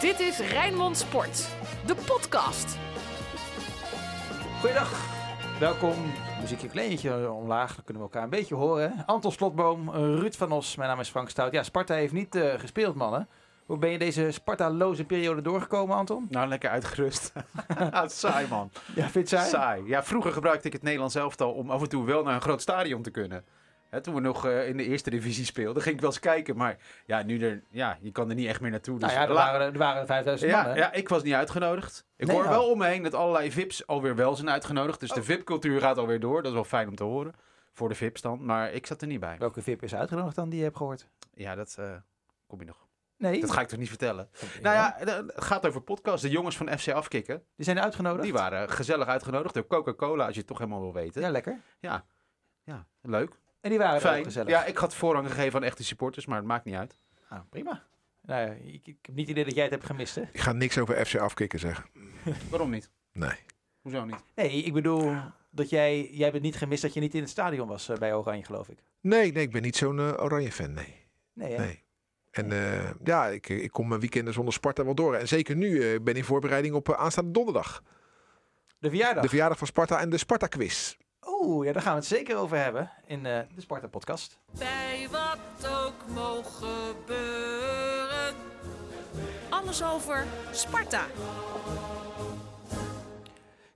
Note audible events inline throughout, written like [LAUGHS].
Dit is Rijnmond Sport, de podcast. Goeiedag, welkom. Muziekje een kleintje omlaag, dan kunnen we elkaar een beetje horen. Anton Slotboom, Ruud van Os, mijn naam is Frank Stout. Ja, Sparta heeft niet eh, gespeeld, mannen. Hoe ben je deze Sparta-loze periode doorgekomen, Anton? Nou, lekker uitgerust. Is [LAUGHS] saai, man. Ja, vind je saai? Saai. Ja, vroeger gebruikte ik het Nederlands elftal om af en toe wel naar een groot stadion te kunnen. Hè, toen we nog eh, in de eerste divisie speelden, ging ik wel eens kijken. Maar ja, nu er, ja, je kan er niet echt meer naartoe. Dus Nou ja, er waren, er waren 5000 man, ja, hè? ja, ik was niet uitgenodigd. Ik Nee, hoor oh. wel om me heen dat allerlei VIP's alweer wel zijn uitgenodigd. Dus de Oh. VIP-cultuur gaat alweer door. Dat is wel fijn om te horen. Voor de VIP's dan. Maar ik zat er niet bij. Welke VIP is uitgenodigd dan die je hebt gehoord? Ja, dat eh, kom je nog. Nee. Dat ga ik toch niet vertellen. Nou ja, het gaat over podcast. De jongens van FC Afkikken. Die zijn uitgenodigd? Die waren gezellig uitgenodigd door Coca-Cola, als je het toch helemaal wil weten. Ja, lekker. Ja, leuk. En die waren er ook Fijn. gezellig? Ja, ik had voorrang gegeven aan echte supporters, maar het maakt niet uit. Nou, prima. Nou ja, ik, ik heb niet het idee dat jij het hebt gemist, hè? Ik ga niks over FC afkicken zeggen. [LAUGHS] Waarom niet? Nee. Hoezo niet? Nee, ik bedoel dat jij, jij hebt het niet gemist dat je niet in het stadion was eh, bij Oranje, geloof ik. Nee, nee, ik ben niet zo'n eh, oranje fan, nee. Nee, hè? nee. En eh, ja, ik, ik kom mijn weekenden zonder Sparta wel door. En zeker nu eh, ik ben in voorbereiding op aanstaande donderdag. De verjaardag. De verjaardag van Sparta en de Sparta-quiz. Oeh, ja, daar gaan we het zeker over hebben in eh, de Sparta-podcast. Bij wat ook mogen gebeuren. Alles over Sparta.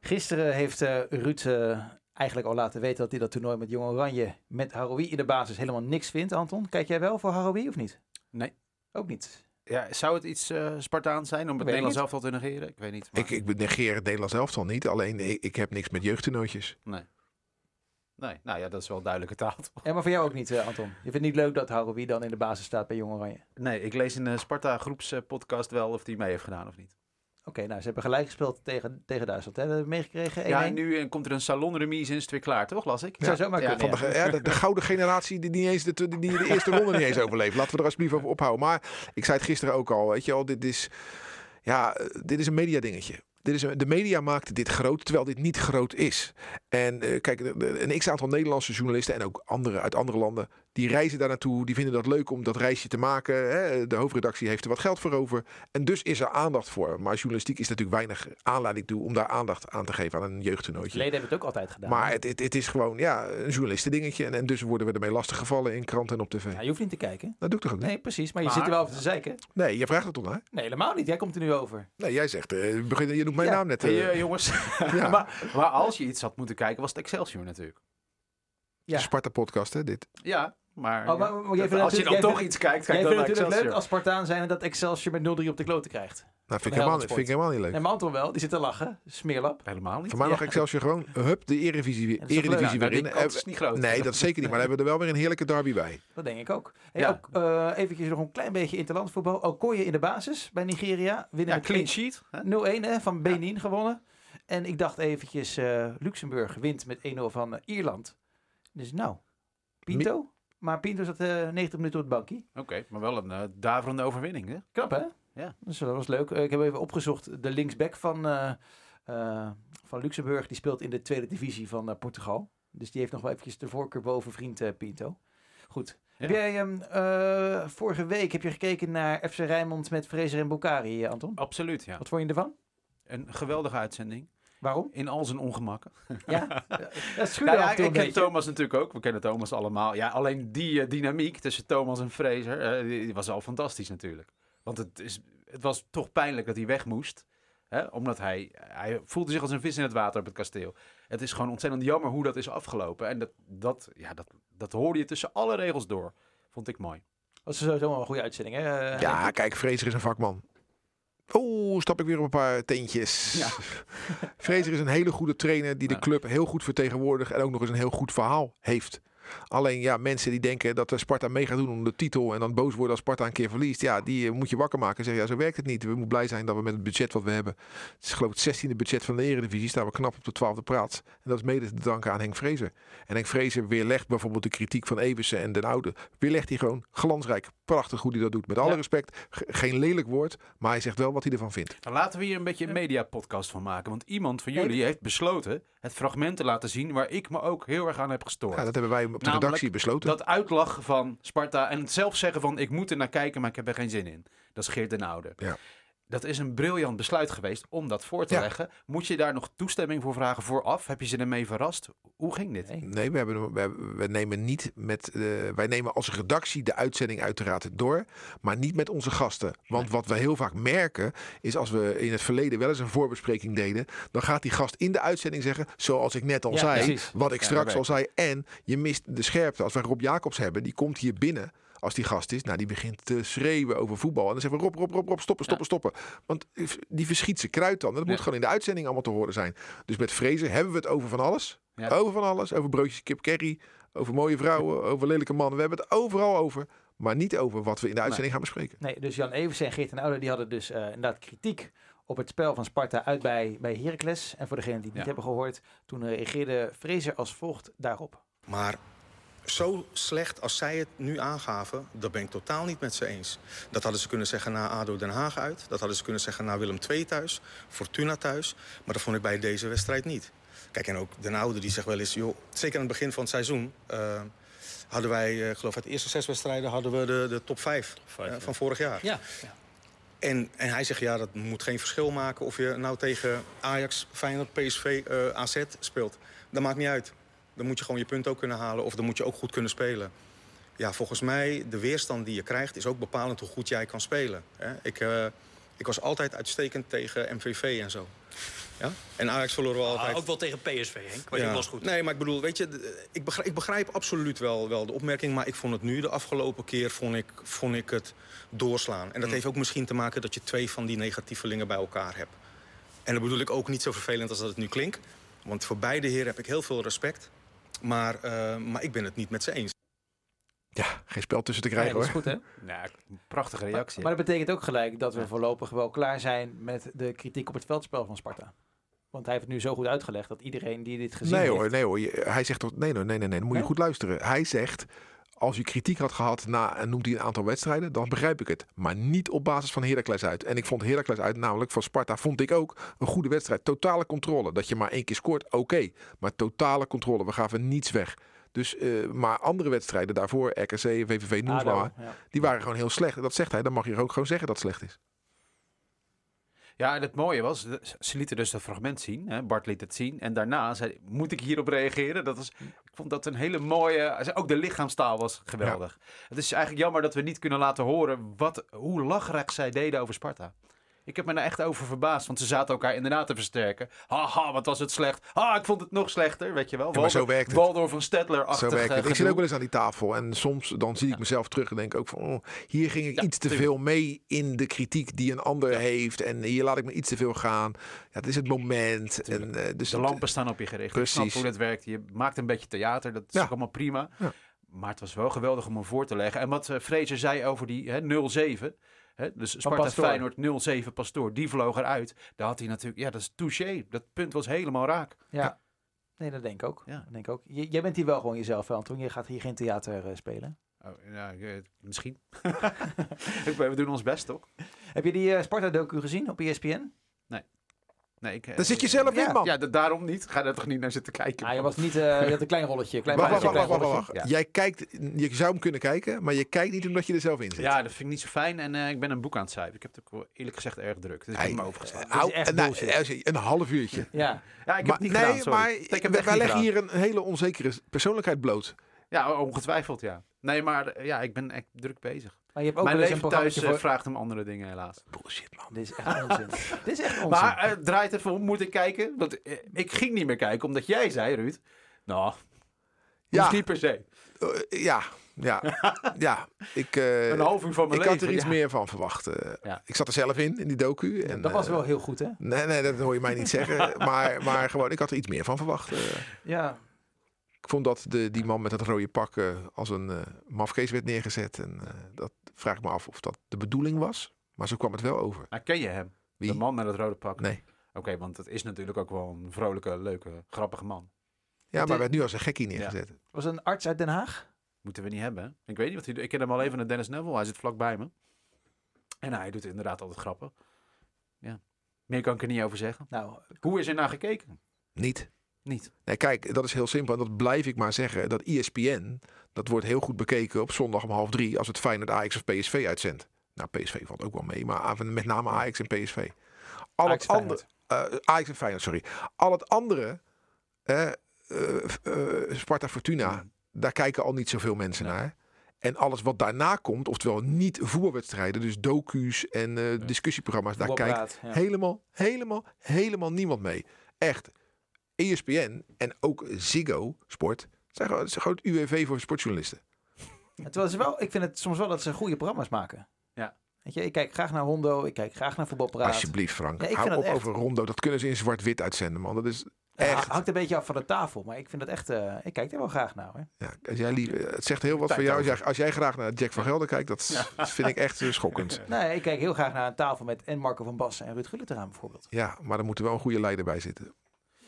Gisteren heeft eh, Ruud eh, eigenlijk al laten weten dat hij dat toernooi met Jong Oranje met Haroui in de basis helemaal niks vindt, Anton. Kijk jij wel voor Haroui of niet? Nee. Ook niet. Ja, zou het iets eh Spartaans zijn om het Nederlands elftal te negeren? Ik weet niet. maar- Ik, ik negeer het Nederlands elftal niet. Alleen ik, ik heb niks met jeugdtoernooitjes. Nee. Nee, nou ja, dat is wel duidelijke taal. toch? Ja, maar voor jou ook niet, eh, Anton. Je vindt het niet leuk dat Haroui dan in de basis staat bij Jong Oranje? Nee, ik lees in de Sparta groepspodcast wel of die mee heeft gedaan of niet. Oké, nou, ze hebben gelijk gespeeld tegen, tegen Duitsland. Hè? Dat heb je meegekregen? 1-1? Ja, en nu eh, komt er een salonremise en is het weer klaar, toch? Las ik? Zou zomaar Ja, kunnen. Van ja. de, ja, de, de gouden generatie die, niet eens de, die de eerste ronde niet eens overleeft. Laten we er alsjeblieft over ophouden. Maar ik zei het gisteren ook al. Weet je al, dit is, ja, eh, dit is een mediadingetje. Dit is de media maakte dit groot, terwijl dit niet groot is. En eh, kijk, een x-aantal Nederlandse journalisten en ook andere uit andere landen, die reizen daar naartoe. Die vinden dat leuk om dat reisje te maken. Hè. De hoofdredactie heeft er wat geld voor over. En dus is er aandacht voor. Maar journalistiek is natuurlijk weinig aanleiding toe om daar aandacht aan te geven aan een jeugdtoernooitje. Verleden hebben het ook altijd gedaan. Maar het, het, het is gewoon ja, een journalistendingetje. En, en dus worden we ermee lastiggevallen in kranten en op tv. Ja, je hoeft niet te kijken. Dat doe ik toch ook niet? Nee, precies. Maar je Maar- zit er wel over te zeiken. Nee, je vraagt het toch naar? Nee, helemaal niet. Jij komt er nu over. Nee, jij zegt, eh, begin, je noemt mijn Ja. naam net. Hey, eh, eh, jongens. [LAUGHS] Ja. maar, maar als je iets had moeten kijken, was het Excelsior natuurlijk. Ja. de Sparta-podcast, hè, dit. Ja, maar, Oh, maar- maar jij vindt als je dan toch vindt- iets kijkt, kijk vindt dan het naar natuurlijk leuk als Spartaan zijn en dat Excelsior met 0-3 op de kloten krijgt. Nou, vind ik, helemaal, vind ik helemaal niet leuk. Nee, maar Anton wel. Die zit te lachen. Smeerlap. Helemaal niet. Voor mij mag Excelsior gewoon, hup, de Eredivisie, dat eredivisie Nou, weer die in. kans Eh, is niet groot. Nee, dat zeker niet. Maar dan hebben we er wel weer een heerlijke derby bij. Dat denk ik ook. Hey, Ja. ook eh eventjes nog een klein beetje interlandvoetbal. Okoye in de basis bij Nigeria. Winnen Ja, clean sheet. hè? 0-1 hè, van Benin gewonnen. En ik dacht eventjes, eh, Luxemburg wint met 1-0 van Ierland. Dus nou, Pinto. Maar Pinto zat eh 90 minuten op het bankje. Oké, maar wel een eh daverende overwinning. Hè? Knap hè? Ja. Dus dat was leuk. Eh, ik heb even opgezocht. De linksback van, eh, eh, van Luxemburg, die speelt in de tweede divisie van eh, Portugal. Dus die heeft nog wel eventjes de voorkeur boven vriend eh, Pinto. Goed. Ja. Heb jij ehm, eh, vorige week heb je gekeken naar FC Rijnmond met Fraser en Bukari, eh, Anton? Absoluut, ja. Wat vond je ervan? Een geweldige uitzending. Waarom? In al zijn ongemakken. [LAUGHS] Ja, dat schuurde Nou ja, ik ken beetje. Thomas natuurlijk ook. We kennen Thomas allemaal. Ja, alleen die eh, dynamiek tussen Thomas en Fraser, eh, die, die was al fantastisch natuurlijk. Want het, is, het was toch pijnlijk dat hij weg moest. Hè? Omdat hij, hij voelde zich als een vis in het water op het kasteel. Het is gewoon ontzettend jammer hoe dat is afgelopen. En dat, dat, ja, dat, dat hoorde je tussen alle regels door. Vond ik mooi. Dat was sowieso wel een goede uitzending, hè? Ja, kijk, Fraser is een vakman. Oeh, stap ik weer op een paar teentjes. Ja. Fraser is een hele goede trainer die de club heel goed vertegenwoordigt en ook nog eens een heel goed verhaal heeft. Alleen ja, mensen die denken dat de Sparta mee gaat doen om de titel en dan boos worden als Sparta een keer verliest. Ja, die eh, moet je wakker maken en zeggen, ja, zo werkt het niet. We moeten blij zijn dat we met het budget wat we hebben. Het is geloof ik het 16e budget van de Eredivisie. Staan we knap op de 12e plaats. En dat is mede te danken aan Henk Vrezer. En Henk Vrezer weerlegt bijvoorbeeld de kritiek van Eversen en Den Oude. Weerlegt hij gewoon glansrijk. Prachtig hoe hij dat doet. Met alle Ja. respect. Ge- geen lelijk woord. Maar hij zegt wel wat hij ervan vindt. Nou, laten we hier een beetje een mediapodcast van maken. Want iemand van jullie heeft besloten het fragment te laten zien waar ik me ook heel erg aan heb gestoord. Ja, dat hebben wij op de Namelijk redactie besloten. Dat uitlachen van Sparta en het zelf zeggen van ik moet er naar kijken, maar ik heb er geen zin in. Dat is Geert den Oude. Ja. Dat is een briljant besluit geweest om dat voor te Ja. leggen. Moet je daar nog toestemming voor vragen vooraf? Heb je ze ermee verrast? Hoe ging dit? Nee. Nee, we, hebben, we, hebben- we nemen niet met. eh, wij nemen als redactie de uitzending uiteraard door. Maar niet met onze gasten. Want wat we heel vaak merken. Is als we in het verleden wel eens een voorbespreking deden. Dan gaat die gast in de uitzending zeggen. Zoals ik net al Ja, zei. precies. Wat ik Ja, straks al zei. En je mist de scherpte. Als wij Rob Jacobs hebben. Die komt hier binnen. Als die gast is, nou die begint te schreeuwen over voetbal. En dan zeggen we Rob, Rob, Rob, Rob, stoppen, stoppen, stoppen. Want die verschiet zijn kruid dan. En dat moet gewoon in de uitzending allemaal te horen zijn. Dus met Fraser hebben we het over van alles. Ja. Over van alles. Over broodjes kip curry. Over mooie vrouwen. Over lelijke mannen. We hebben het overal over. Maar niet over wat we in de uitzending gaan bespreken. Nee, dus Jan Evers en Geert en Oude die hadden dus eh, inderdaad kritiek op het spel van Sparta uit bij, bij Heracles. En voor degenen die het niet hebben gehoord, toen reageerde Fraser als volgt daarop. Maar zo slecht als zij het nu aangaven, dat ben ik totaal niet met ze eens. Dat hadden ze kunnen zeggen na ADO Den Haag uit. Dat hadden ze kunnen zeggen na Willem II thuis. Fortuna thuis. Maar dat vond ik bij deze wedstrijd niet. Kijk, en ook Den Oude die zegt wel eens... Joh, zeker aan het begin van het seizoen... eh, hadden wij, ik geloof uit de eerste zes wedstrijden... hadden we de, de top vijf, eh, van vorig jaar. Ja. En, en hij zegt, ja, dat moet geen verschil maken... of je nou tegen Ajax, Feyenoord, PSV, AZ speelt. Dat maakt niet uit. Dan moet je gewoon je punt ook kunnen halen... of dan moet je ook goed kunnen spelen. Ja, volgens mij, de weerstand die je krijgt... is ook bepalend hoe goed jij kan spelen. Hè? Ik, eh, ik was altijd uitstekend tegen MVV en zo. Ja? En Ajax verloren we altijd... Ah, ook wel tegen PSV, Henk. Maar Ja. die was goed. Nee, maar ik bedoel, weet je, ik begrijp, ik begrijp absoluut wel, wel de opmerking... maar ik vond het nu, de afgelopen keer, vond ik, vond ik het doorslaan. En dat heeft ook misschien te maken dat je twee van die negatievelingen bij elkaar hebt. En dat bedoel ik ook niet zo vervelend als dat het nu klinkt. Want voor beide heren heb ik heel veel respect. Maar, eh, maar ik ben het niet met ze eens. Ja, geen spel tussen te Ja, krijgen dat is hoor. goed hè? Nou, prachtige reactie. Maar dat betekent ook gelijk dat we voorlopig wel klaar zijn met de kritiek op het veldspel van Sparta. Want hij heeft het nu zo goed uitgelegd dat iedereen die dit gezien Nee heeft... hoor, nee hoor. Je- Hij zegt toch, nee, nee, nee, nee, nee. Dan moet je goed luisteren. Hij zegt, als je kritiek had gehad na, en noemt hij een aantal wedstrijden, dan begrijp ik het. Maar niet op basis van Heracles uit. En ik vond Heracles uit, namelijk van Sparta, vond ik ook een goede wedstrijd. Totale controle. Dat je maar één keer scoort, oké. Maar totale controle. We gaven niets weg. Dus, eh, maar andere wedstrijden daarvoor, RKC, VVV, ja. die waren gewoon heel slecht. Dat zegt hij, dan mag je ook gewoon zeggen dat het slecht is. Ja, en het mooie was, ze lieten dus dat fragment zien. Hè? Bart liet het zien. En daarna zei moet ik hierop reageren? Dat was, ik vond dat een hele mooie... Ook de lichaamstaal was geweldig. Het is eigenlijk jammer dat we niet kunnen laten horen wat, hoe lachrig zij deden over Sparta. Ik heb me daar echt over verbaasd, want ze zaten elkaar inderdaad te versterken. Haha, wat was het slecht. Ha, ik vond het nog slechter, weet je wel. maar zo werkt het. Waldorf van Stedtler Zo achter werkt het. Ik zit ook wel eens aan die tafel en soms dan zie ik mezelf terug en denk ook van oh, hier ging ik Ja, iets te tuurlijk. veel mee in de kritiek die een ander heeft en hier laat ik me iets te veel gaan. Ja, het is het moment en eh, dus De het- lampen staan op je gericht. Ik snap Precies. hoe dat werkt. Je maakt een beetje theater. Dat is Ja. ook allemaal prima. Ja. Maar het was wel geweldig om hem voor te leggen. En wat eh, Fraser zei over die hè, 0-7. Hè, dus Sparta. Feyenoord 0-7 Pastoor. Die vloog eruit. Daar had hij natuurlijk... Ja, dat is touché. Dat punt was helemaal raak. Ja. Nee, dat denk ik ook. Ja. Dat denk ik ook. J- jij bent hier wel gewoon jezelf, Anton. Je gaat hier geen theater eh, spelen. Oh, eh, misschien. [LAUGHS] We doen ons best, toch? Heb je die eh, Sparta-docu gezien op ESPN? Nee, ik, eh, Daar zit je zelf Ja. in, man. Ja, da- daarom niet. Ga daar toch niet naar zitten kijken. Ah, je man. was niet, eh, je had een klein rolletje. Klein Wacht, wacht, klein wacht, wacht, wacht, rolletje. wacht. Ja. Jij kijkt, je zou hem kunnen kijken, maar je kijkt niet omdat je er zelf in zit. Ja, dat vind ik niet zo fijn. En eh, ik ben een boek aan het schrijven. Ik heb het ook eerlijk gezegd erg druk. Dus ik heb hem overgeslagen. Hou- echt nou, eh, een half uurtje. Ja, Ja, ik heb Maar, het niet nee, gedaan, sorry. maar Ik heb wij leggen gedaan. hier een hele onzekere persoonlijkheid bloot. Ja, ongetwijfeld, ja. Nee, maar eh, ja, ik ben echt druk bezig. maar je hebt ook Mijn wel eens een leven thuis eh, voor... vraagt om andere dingen, helaas. Bullshit, man. Dit is echt onzin. [LAUGHS] Dit is echt onzin. Maar eh, draait het voor, moet ik kijken? Want ik ging niet meer kijken, omdat jij zei, Ruud. Nou, Ja. niet per se. Ja, ja, [LAUGHS] ja. Ik, eh, Een half uur van mijn ik leven. had er iets ja. meer van verwacht. Ja. Ik zat er zelf in, in die docu. En, dat was wel heel goed, hè? Nee, nee, dat hoor je mij niet zeggen. [LAUGHS] Maar, maar gewoon, ik had er iets meer van verwacht. Ja. Ik vond dat de, die man met dat rode pak eh, als een eh mafkees werd neergezet. En eh, dat vraag ik me af of dat de bedoeling was. Maar zo kwam het wel over. Maar ken je hem? Wie? De man met het rode pak? Nee. Oké, want het is natuurlijk ook wel een vrolijke, leuke, grappige man. Ja, Het maar werd nu als een gekkie neergezet. was een arts uit Den Haag. Moeten we niet hebben. Ik weet niet wat hij doet. Ik ken hem al even naar Dennis Neville. Hij zit vlak bij me. En hij doet inderdaad altijd grappen. Ja. Meer kan ik er niet over zeggen. Nou, Hoe is er naar gekeken? Niet. Niet. Nee, kijk, dat is heel simpel. En dat blijf ik maar zeggen. Dat ESPN, dat wordt heel goed bekeken op zondag om half drie. Als het Feyenoord Ajax of PSV uitzendt. Nou, PSV valt ook wel mee, maar met name Ajax en PSV. Al Ajax het andere, eh, Ajax en Feyenoord, sorry. Al het andere, eh, eh, Sparta Fortuna, daar kijken al niet zoveel mensen Nee. naar. En alles wat daarna komt, oftewel niet voetbalwedstrijden, dus docu's en eh, discussieprogramma's, daar kijkt ja. helemaal, helemaal, helemaal niemand mee. Echt. ESPN en ook Ziggo Sport zijn gewoon, zijn gewoon het UWV voor sportjournalisten. Terwijl ze wel, ik vind het soms wel dat ze goede programma's maken. Ja. Weet je, ik kijk graag naar Hondo, ik kijk graag naar Voetbalpraat. Alsjeblieft, Frank. Ja, ik Hou vind op echt. over Rondo. Dat kunnen ze in zwart-wit uitzenden, man. Dat is Ja, echt. hangt een beetje af van de tafel, maar ik vind dat echt, eh, ik kijk er wel graag naar. Hè. Ja, als jij lief, het zegt heel wat van jou. Als jij, als jij graag naar Jack van Gelder kijkt, dat dat vind ik echt eh, schokkend. [LAUGHS] Nee, ik kijk heel graag naar een tafel met en Marco van Bassen en Ruud Gullit bijvoorbeeld. Ja, maar er moet er wel een goede leider bij zitten.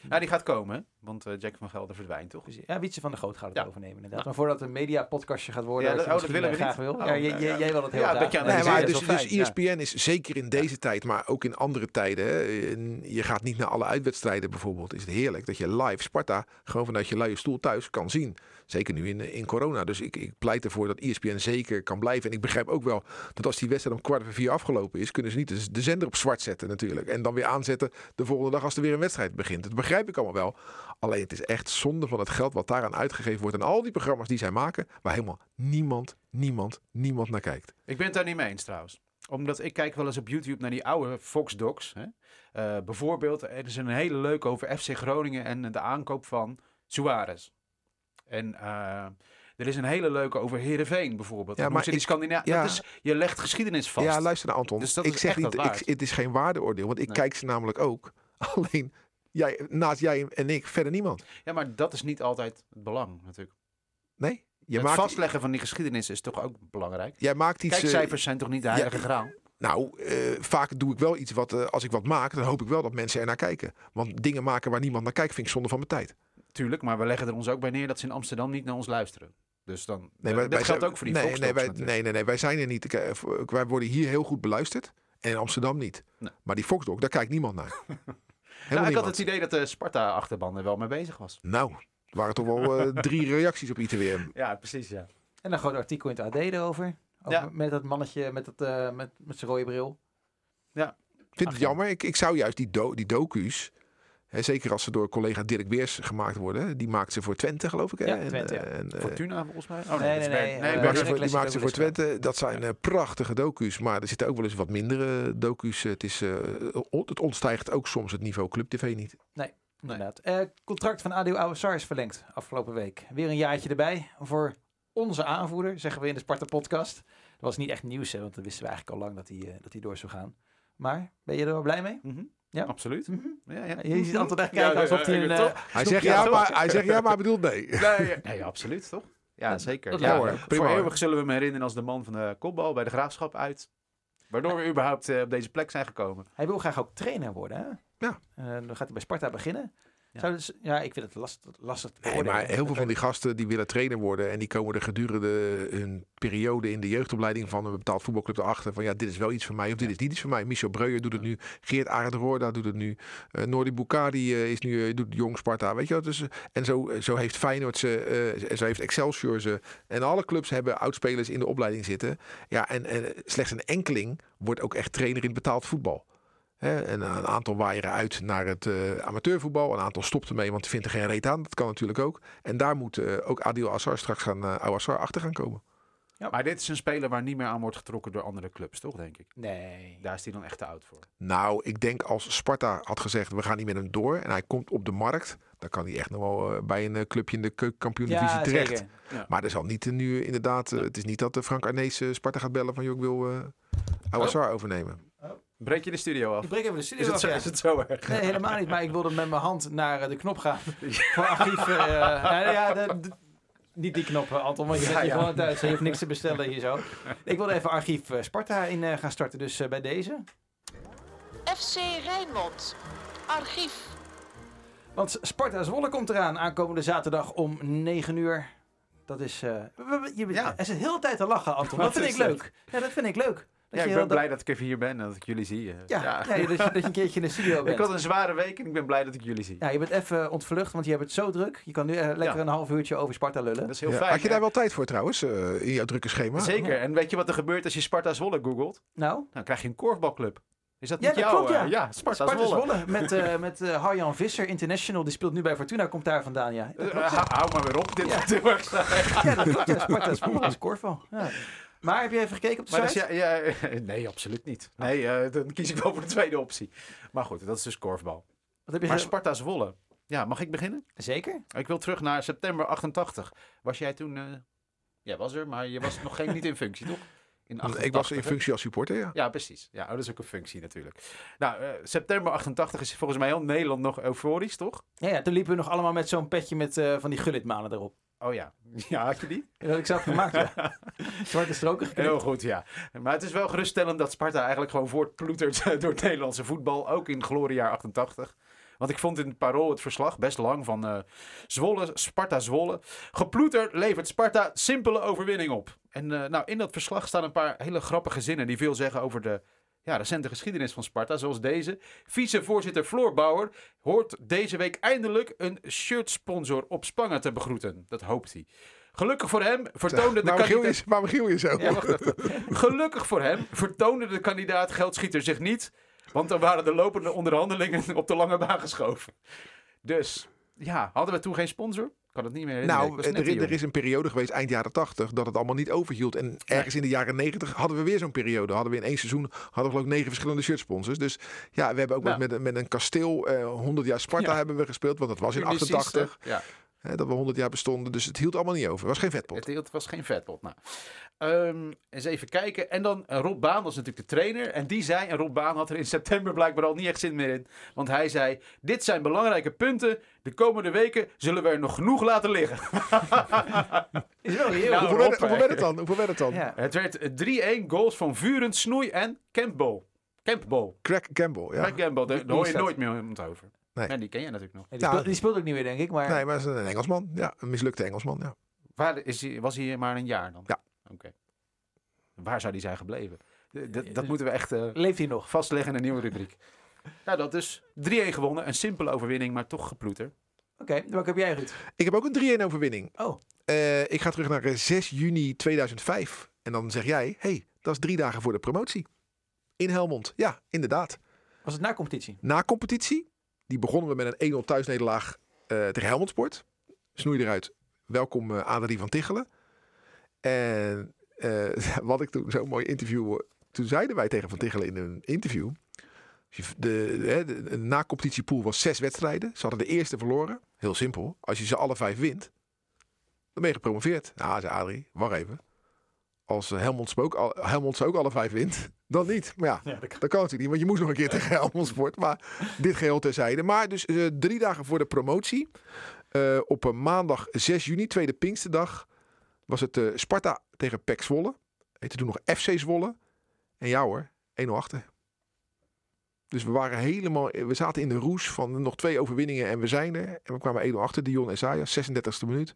Ja, die gaat komen, want eh, Jack van Gelder verdwijnt toch? Dus, ja, Wietse van der Goot gaat het Ja. overnemen inderdaad. Maar voordat het een media podcastje gaat worden, Ja, dat- oh, dat willen we eh, graag niet. wil. Oh, ja, jij- nou jij- ja. jij wil het heel Ja, graag. Nee, de maar dus, dus. ESPN is zeker in deze tijd, maar ook in andere tijden. Hè, en je gaat niet naar alle uitwedstrijden bijvoorbeeld. Is het heerlijk dat je live Sparta gewoon vanuit je luie stoel thuis kan zien. Zeker nu in, in corona. Dus ik, ik pleit ervoor dat ESPN zeker kan blijven. En ik begrijp ook wel dat als die wedstrijd om kwart voor vier afgelopen is, kunnen ze niet de, de zender op zwart zetten natuurlijk. En dan weer aanzetten de volgende dag als er weer een wedstrijd begint. Dat begrijp ik allemaal wel. Alleen het is echt zonde van het geld wat daaraan uitgegeven wordt. En al die programma's die zij maken, waar helemaal niemand, niemand, niemand naar kijkt. Ik ben het daar niet mee eens trouwens. Omdat ik kijk wel eens op YouTube naar die oude Fox Docs. Hè? Eh, bijvoorbeeld, er is een hele leuke over FC Groningen en de aankoop van Suarez. En eh, er is een hele leuke over Heerenveen bijvoorbeeld. Ja, Ja, maar maar die ik- Scandina ja. dat is, je legt geschiedenis vast. Ja, luister naar Anton. Dus dat ik is zeg niet, ik, het is geen waardeoordeel, want ik Nee. kijk ze namelijk ook. [LAUGHS] Alleen, jij, naast jij en ik, verder niemand. Ja, maar dat is niet altijd het belang natuurlijk. Nee? Je het maakt, vastleggen van die geschiedenis is toch ook belangrijk. jij maakt iets... eh, Kijkcijfers zijn toch niet de heilige graal? nou, eh, vaak doe ik wel iets wat, als ik wat maak, dan hoop ik wel dat mensen er naar kijken. Want dingen maken waar niemand naar kijkt, vind ik zonde van mijn tijd. Tuurlijk, maar we leggen er ons ook bij neer dat ze in Amsterdam niet naar ons luisteren. Dus dan, Nee, dat wij- wij geldt zijn- ook voor die nee, Fox nee, wij, nee, nee, nee, wij zijn er niet. Voor- Wij worden hier heel goed beluisterd. En in Amsterdam niet. Nee. Maar die Foxdog, daar kijkt niemand naar. [LAUGHS] Nou, ik had het idee dat de Sparta-achterban er wel mee bezig was. Nou, er waren toch wel eh, [LAUGHS] drie reacties op ITWM. Ja, precies, ja. En een groot artikel in het AD erover. Over- Ja. Met dat mannetje met, dat, eh, met, met zijn rode bril. Ik vind Ach, het ja. jammer. Ik, ik zou juist die, do, die docu's, zeker als ze door collega Dirk Beers gemaakt worden, die maakt ze voor Twente geloof ik. Hè? Ja, En, Twente, ja. eh, en, eh, Fortuna volgens mij? Oh, Nee, nee, nee, eh, die maakt ze voor, Twente. Dat zijn eh, prachtige docu's. Maar er zitten ook wel eens wat mindere docu's. Het, is, eh, het ontstijgt ook soms het niveau Club TV niet. Inderdaad. Eh, contract van Adil Ouassar is verlengd afgelopen week. Weer een jaartje erbij voor onze aanvoerder, zeggen we in de Sparta-podcast. Dat was niet echt nieuws, hè, want dat wisten we eigenlijk al lang dat hij, eh, dat hij door zou gaan. Maar ben je er wel blij mee? Mhm. Ja. Absoluut. Mhm. Ja, ja. Je ziet [LAUGHS] Anton echt kijken alsof hij een... eh? Hij zegt, ja, maar, hij zegt ja, maar bedoelt nee. Nee, [LAUGHS] nee, absoluut, toch? Ja, Dat- zeker. dat ja, voor prima, hoor. eeuwig zullen we hem herinneren als de man van de kopbal bij de Graafschap uit. Waardoor we überhaupt eh, op deze plek zijn gekomen. Hij wil graag ook trainer worden, hè? Ja. Eh, dan gaat hij bij Sparta beginnen. Ja. Zou dus, ja, ik vind het lastig, lastig te Nee, beoordelen. maar heel veel van die gasten die willen trainer worden en die komen er gedurende hun periode in de jeugdopleiding van een betaald voetbalclub erachter van ja, dit is wel iets voor mij of dit is niet iets voor mij. Michel Breuer doet het nu, Geert Arend Roorda doet het nu, uh, Noordi Bukari eh, is nu, eh, doet Jong Sparta, weet je wat. Dus, en zo, zo heeft Feyenoord ze, eh, en zo heeft Excelsior ze en alle clubs hebben oudspelers in de opleiding zitten. Ja, en, en slechts een enkeling wordt ook echt trainer in betaald voetbal. Hè, en een aantal waaieren uit naar het uh, amateurvoetbal. Een aantal stopt ermee, want die vindt er geen reet aan. Dat kan natuurlijk ook. En daar moet uh, ook Adil Assar straks gaan, uh, Assar achter gaan komen. Ja. Maar dit is een speler waar niet meer aan wordt getrokken door andere clubs, toch, denk ik? Nee. Daar is hij dan echt te oud voor. Nou, ik denk als Sparta had gezegd, we gaan niet met hem door. En hij komt op de markt. Dan kan hij echt nog wel bij een clubje in de keukenkampioen-divisie ja, terecht. Ja. Maar er zal niet nu inderdaad... Ja. Het is niet dat Frank Arnees Sparta gaat bellen van... joh, ik wil Assar oh. overnemen. Breek je de studio af? Ik breek even de studio is het, af, zo, ja. is het zo erg? Nee, helemaal niet. Maar ik wilde met mijn hand naar de knop gaan. [LAUGHS] voor archief. Uh, nou, ja, de, de, niet die knop, Anton, want je bent Ja, hier ja. gewoon thuis. Je hoeft niks te bestellen hier zo. Ik wilde even archief uh, Sparta in uh, gaan starten. Dus uh, bij deze. FC Rijnmond. Archief. Want Sparta Zwolle komt eraan aankomende zaterdag om 9 uur. Dat is... Uh, je, Ja. Er zit heel de tijd te lachen, Anton. Dat vind is ik leuk. Ja, dat vind ik leuk. Ja, ik heel ben dat- blij dat ik even hier ben en dat ik jullie zie. eh. Ja, ja. dat, je, dat je een keertje in de studio [LAUGHS] Ik bent. had een zware week en ik ben blij dat ik jullie zie. Ja, je bent even ontvlucht, want je hebt het zo druk. Je kan nu eh, lekker Ja. een half uurtje over Sparta lullen. Dat is heel Ja, fijn. Had je daar wel tijd voor trouwens, eh, in jouw drukke schema? Zeker. En weet je wat er gebeurt als je Sparta Zwolle googelt? Nou, Dan krijg je een korfbalclub. Is dat Ja, niet dat jouw? klopt, ja. ja, Sparta, Sparta Zwolle. Zwolle met, eh met eh, Harjan Visser International. Die speelt nu bij Fortuna, komt daar vandaan, ja. Dat klopt, ja. hou- hou maar weer op. Dit Ja. wordt heel erg saai. Ja, dat klopt. Ja, Sparta Zwolle is korfbal. Ja. Maar heb je even gekeken op de Maar site? is, ja, ja, [LAUGHS] nee, absoluut niet. Nee, eh, dan kies ik wel voor de tweede optie. Maar goed, dat is dus korfbal. Wat heb je Maar Sparta Zwolle. Ja, mag ik beginnen? Zeker? Ik wil terug naar september 88. Was jij toen... eh ja, was er, maar je was nog geen niet in functie, toch? In ik was 88, in functie als supporter, ja. Ja, precies. Ja, oh, dat is ook een functie natuurlijk. Nou, eh, september 88 is volgens mij heel Nederland nog euforisch, toch? Ja, ja, toen liepen we nog allemaal met zo'n petje met eh, van die gullitmanen erop. Oh ja. [LAUGHS] Ja, had je die? Dat had ik zelf gemaakt, ja. [LAUGHS] Zwarte stroken geknipt. Heel goed, ja. Maar het is wel geruststellend dat Sparta eigenlijk gewoon voortploetert [LAUGHS] door het Nederlandse voetbal. Ook in gloriejaar 88. Want ik vond in het Parool het verslag best lang van eh, Zwolle, Sparta Zwolle. Geploeter levert Sparta simpele overwinning op. En eh, nou, in dat verslag staan een paar hele grappige zinnen die veel zeggen over de ja, recente geschiedenis van Sparta. Zoals deze. Vicevoorzitter Floor Bauer hoort deze week eindelijk een shirtsponsor op Spangen te begroeten. Dat hoopt hij. Gelukkig voor hem vertoonde de kandidaat... je, waarom giel je zo? Gelukkig voor hem vertoonde de kandidaat geldschieter zich niet. Want dan waren de lopende onderhandelingen op de lange baan geschoven. Dus ja, hadden we toen geen sponsor? Kan het niet meer herinneren. Nou, net er, er is een periode geweest, eind jaren 80, dat het allemaal niet overhield. En ergens in de jaren 90 hadden we weer zo'n periode. Hadden we in één seizoen hadden we geloof ik negen verschillende shirtsponsors. Dus ja, we hebben ook met, met een kasteel eh 100 jaar Sparta Ja. hebben we gespeeld. Want dat was in Precies, 88, hè? Ja, hè, dat we 100 jaar bestonden. Dus het hield allemaal niet over. Het was geen vetpot. het, het was geen vetpot. Nou, Ehm, eens even kijken. En dan eh, Rob Baan was natuurlijk de trainer. En die zei, en Rob Baan had er in september blijkbaar al niet echt zin meer in. Want hij zei, dit zijn belangrijke punten. De komende weken zullen we er nog genoeg laten liggen. [LAUGHS] Is wel heel Nou, hoeveel, werd, het- hoeveel hè. werd het dan? Hoeveel werd het dan? Ja. Het werd eh, 3-1 goals van Vuren, Snoei en Campbell. Campbell. Craig Campbell, ja. Craig Campbell, daar hoor je nooit meer iemand over. Nee. Nee, die ken je natuurlijk nog. Nee, die, Ja. speelt, die speelt ook niet meer, denk ik. Maar Nee, maar hij is een Engelsman. Ja, een mislukte Engelsman, ja. Waar is hij, was hij maar een jaar dan? Ja. Oké. Waar zou die zijn gebleven? D- dat dus- moeten we echt eh, leeft hij nog? vastleggen in een nieuwe rubriek. [LAUGHS] Nou, dat is 3-1 gewonnen. Een simpele overwinning, maar toch geploeter. Oké, welke heb jij, Ruud? Ik heb ook een 3-1 overwinning. Oh, Eh, ik ga terug naar eh, 6 juni 2005. En dan zeg jij, hey, dat is drie dagen voor de promotie. In Helmond. Ja, inderdaad. was het na competitie? Na competitie, die begonnen we met een 1-0 thuisnederlaag eh tegen Helmond Sport. Snoei eruit. Welkom uh, Adrie van Tichelen. En eh, [LAUGHS] wat ik toen zo'n mooi interview... eh, Toen zeiden wij tegen Van Tichelen in een interview... De, de, de na-competitiepool was zes wedstrijden. Ze hadden de eerste verloren. Heel simpel. Als je ze alle vijf wint, dan ben je gepromoveerd. Nou, zei Adrie, wacht even. Als eh, Helmond, ook, Helmond ook alle vijf wint, [LAUGHS] dan niet. Maar ja, Ja, dat dat kan natuurlijk niet, want je moest nog een keer [LAUGHS] tegen Helmond Sport. Maar dit geheel terzijde. Maar dus eh, drie dagen voor de promotie. eh, op een maandag 6 juni, tweede Pinksterdag, was het Sparta tegen PEC Zwolle. Heette toen nog FC Zwolle. En ja hoor, 1-0 achter. Dus we waren helemaal, we zaten in de roes van nog twee overwinningen en we zijn er. En we kwamen 1-0 achter, Dion Esaya, 36e minuut.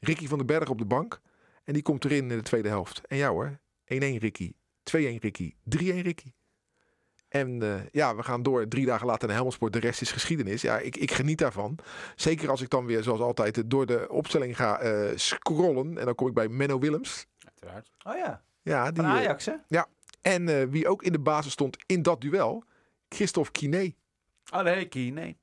Ricky van den Berg op de bank. En die komt erin in de tweede helft. En ja hoor, 1-1 Ricky, 2-1 Ricky, 3-1 Ricky. En uh, ja, we gaan door drie dagen later naar Helmelsport. De rest is geschiedenis. Ja, ik, ik geniet daarvan. Zeker als ik dan weer, zoals altijd, door de opstelling ga uh, scrollen. En dan kom ik bij Menno Willems. Uiteraard. Oh ja, Ja, die, van Ajax hè? Ja, en uh, wie ook in de basis stond in dat duel, Christophe Kiné. Allee, Kie, nee.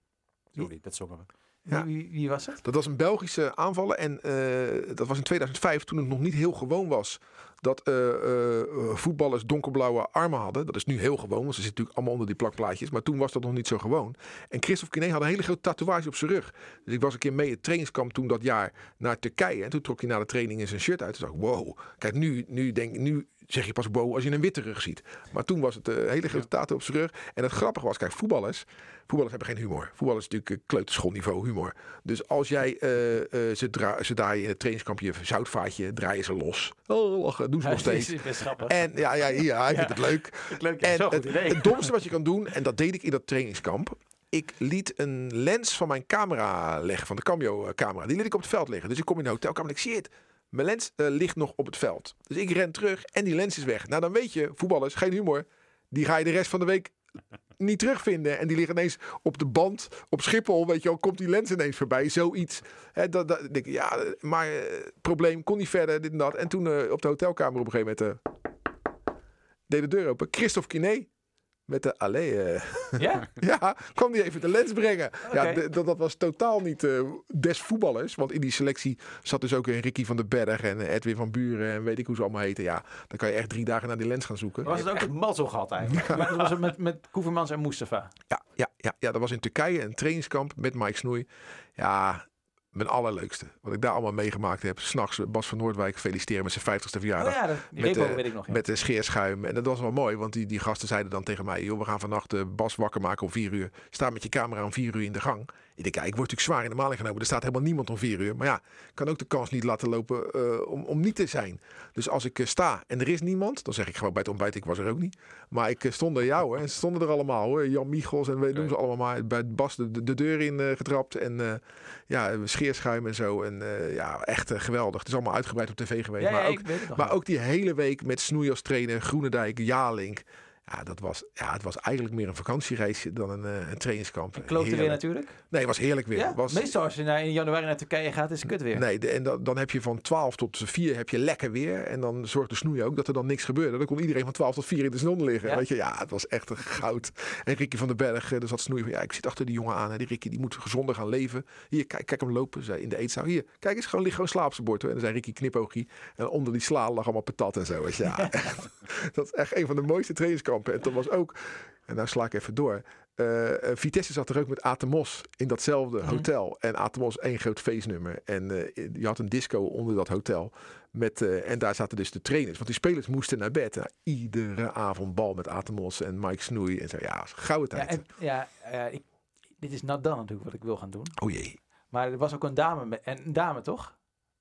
Sorry, dat zongen we. Ja. Wie, wie, was het? Dat was een Belgische aanvaller en uh, dat was in 2005 toen het nog niet heel gewoon was dat uh, uh, voetballers donkerblauwe armen hadden. Dat is nu heel gewoon, want ze zitten natuurlijk allemaal onder die plakplaatjes. Maar toen was dat nog niet zo gewoon. En Christophe Kiné had een hele grote tatoeage op zijn rug. Dus ik was een keer mee het trainingskamp toen dat jaar naar Turkije. En toen trok hij na de training in zijn shirt uit. Toen dacht ik, wow. Kijk, nu, nu, denk, nu zeg je pas wow als je een witte rug ziet. Maar toen was het een hele grote tato op zijn rug. En het grappige was, kijk, voetballers... Voetballers hebben geen humor. Voetballers is natuurlijk kleuterschoolniveau humor. Dus als jij uh, uh, ze, dra ze draaien in het trainingskampje zoutvaatje, draaien ze los. Oh, lachen, doen ze nog [LAUGHS] steeds. is best grappig. En ja, ja, ja hij vindt het leuk. [LAUGHS] en zo het, domste wat je kan doen, en dat deed ik in dat trainingskamp. Ik liet een lens van mijn camera leggen, van de Cameo camera. Die liet ik op het veld liggen. Dus ik kom in de hotelkamer en ik zie het. Mijn lens eh, ligt nog op het veld. Dus ik ren terug en die lens is weg. Nou, dan weet je, voetballers, geen humor. Die ga je de rest van de week niet terugvinden. En die liggen ineens op de band op Schiphol. Weet je wel, komt die lens ineens voorbij. Zoiets. Hè, dat, dat, ik, ja, maar eh, probleem, kon niet verder, dit en dat. En toen eh, op de hotelkamer op een gegeven moment... deed de deur open. Christophe Kiné. Met de allee. eh, Ja? [LAUGHS] ja, kwam die even de lens brengen. Ja, dat, dat was totaal niet eh, des voetballers. Want in die selectie zat dus ook een Ricky van den Berg en eh, Edwin van Buren en weet ik hoe ze allemaal heten. Ja, dan kan je echt drie dagen naar die lens gaan zoeken. Was het ook een mazzel gehad eigenlijk? Maar dat was het met, met Koevermans en Mustafa. Ja, ja, ja, ja, dat was in Turkije een trainingskamp met Mike Snoei. Ja, mijn allerleukste. Wat ik daar allemaal meegemaakt heb. S'nachts Bas van Noordwijk feliciteren met zijn 50ste Oh verjaardag. ja, dat, die Met, repo eh, weet ik nog. ja. Met de scheerschuim. En dat was wel mooi, want die, die gasten zeiden dan tegen mij: joh, we gaan vannacht eh, Bas wakker maken om vier uur. Sta met je camera om vier uur in de gang. Ik denk, ja, ik word natuurlijk zwaar in de maling genomen. Er staat helemaal niemand om vier uur. Maar ja, ik kan ook de kans niet laten lopen eh, om, om niet te zijn. Dus als ik eh, sta en er is niemand, dan zeg ik gewoon bij het ontbijt, ik was er ook niet. Maar ik eh, stond er, jou, en ze stonden er allemaal hoor. Jan Michels en weet noem ze allemaal maar. Bij Bas de, de, de deur in getrapt. En ja, scheerschuim en zo. En ja, echt geweldig. Het is allemaal uitgebreid op tv geweest. ja, maar ja, ook maar ook die hele week met Snoei als trainer, Groenendijk, Jalink. Ja, dat was, ja, het was eigenlijk meer een vakantiereisje dan een, eh, een trainingskamp. Klote weer natuurlijk. Nee, het was heerlijk weer. Ja, was, meestal als je naar, in januari naar Turkije gaat, is het kut weer. Nee, de- en dan, dan heb je van 12 tot 4 heb je lekker weer. En dan zorgt de snoei ook dat er dan niks gebeurde. Dan kon iedereen van 12 tot 4 in de zon liggen. Ja? Weet je, ja, het was echt een goud. En Ricky van den Berg, eh, daar zat snoei van, ja, ik zit achter die jongen aan. Hè. Die Ricky, die moet gezonder gaan leven. Hier, kijk, kijk hem lopen, zei in de eetzaal. Hier, kijk eens, gewoon, ligt gewoon slaap op zijn bord. Hoor. En dan zei Ricky knipoogie. En onder die sla lag allemaal patat en zo. Ja, [LAUGHS] echt, dat is echt een van de mooiste trainingskampen. En toen was ook, en nou sla ik even door. eh, eh, Vitesse zat er ook met Atemos in datzelfde Mhm. hotel. En Atemos één groot feestnummer. En eh, je had een disco onder dat hotel. Met, en daar zaten dus de trainers. Want die spelers moesten naar bed. Nou, iedere avond bal met Atemos en Mike Snoei. En zo, ja, gouden Ja, tijd. en, ja eh, ik, dit is not done natuurlijk wat ik wil gaan doen. Oh jee. Maar er was ook een dame, met, en een dame toch?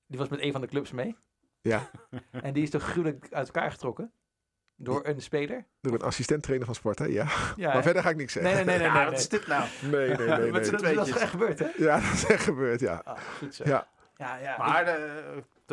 Die was met een van de clubs mee. Ja, [LAUGHS] En die is toch gruwelijk uit elkaar getrokken? Door een speler? door een assistent-trainer van Sparta, ja. Ja, maar verder ga ik niks zeggen. nee, nee. nee, Ja, nee, wat is dit nou? Nee, nee, nee. Met [LAUGHS] nee. z'n Dat is echt gebeurd, hè? Ja, dat is echt gebeurd, ja. Ah, goed zo. Ja. Ja, ja. Maar eh,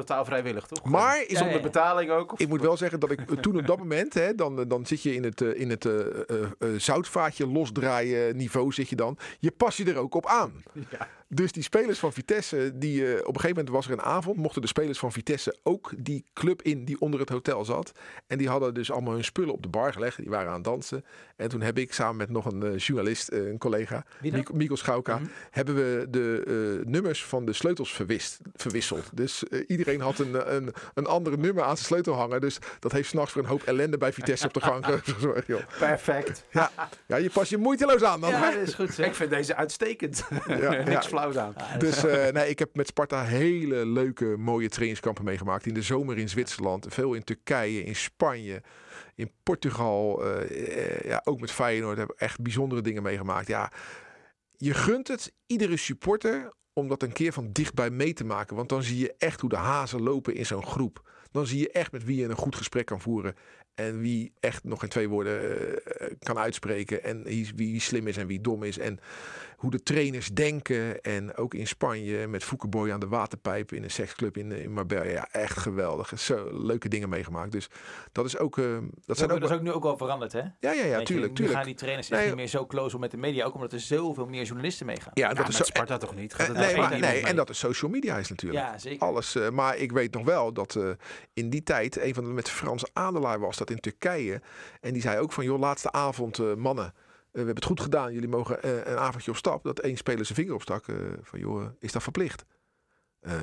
totaal vrijwillig, toch? Maar ja, ja. betaling ook? Of- Ik moet wel zeggen dat ik eh, toen op dat moment, hè, dan, dan zit je in het, eh, in het eh, eh, eh, zoutvaatje losdraaien niveau, zit je dan. Je pas je er ook op aan. [LAUGHS] Ja. Dus die spelers van Vitesse, die, eh, op een gegeven moment was er een avond, mochten de spelers van Vitesse ook die club in die onder het hotel zat. En die hadden dus allemaal hun spullen op de bar gelegd. Die waren aan het dansen. En toen heb ik samen met nog een eh, journalist, eh, een collega, Mikkel Schauka, Mhm. hebben we de eh, nummers van de sleutels verwist, verwisseld. Dus eh, iedereen had een, een, een andere nummer aan zijn sleutel hangen. Dus dat heeft s'nachts voor een hoop ellende bij Vitesse op de gang [LAUGHS] gezorgd. Joh. Perfect. Ja, je pas je moeiteloos aan dan. Ja, dat is goed zo. Ik vind deze uitstekend. Ja, [LAUGHS] Niks ja. flauws aan. Dus eh, nee, ik heb met Sparta hele leuke, mooie trainingskampen meegemaakt. In de zomer in Zwitserland, veel in Turkije, in Spanje, in Portugal. eh, eh, ja, ook met Feyenoord heb ik echt bijzondere dingen meegemaakt. Ja, je gunt het iedere supporter om dat een keer van dichtbij mee te maken. Want dan zie je echt hoe de hazen lopen in zo'n groep. Dan zie je echt met wie je een goed gesprek kan voeren. En wie echt nog geen twee woorden eh, kan uitspreken. En wie, wie slim is en wie dom is. En hoe de trainers denken. En ook in Spanje met Foukeboy aan de waterpijp in een seksclub in, in Marbella. Ja, echt geweldig. Zo leuke dingen meegemaakt. Dus dat is ook... eh, dat zijn is ook... dat is ook nu ook wel veranderd, hè? Ja, ja, ja, tuurlijk, nu tuurlijk. gaan die trainers zich Nee, niet meer zo close op met de media. Ook omdat er zoveel meer journalisten meegaan. Ja, Ja, dat met is zo... Sparta toch niet? eh, Gaat nee, maar, en dat is social media is natuurlijk. Ja, zeker. Alles. eh, maar ik weet nog wel dat eh, in die tijd een van de met Frans Adelaar was dat in Turkije. En die zei ook van, joh, laatste avond, eh, mannen. eh, we hebben het goed gedaan. Jullie mogen eh, een avondje op stap. Dat één speler zijn vinger opstak. van, joh, is dat verplicht?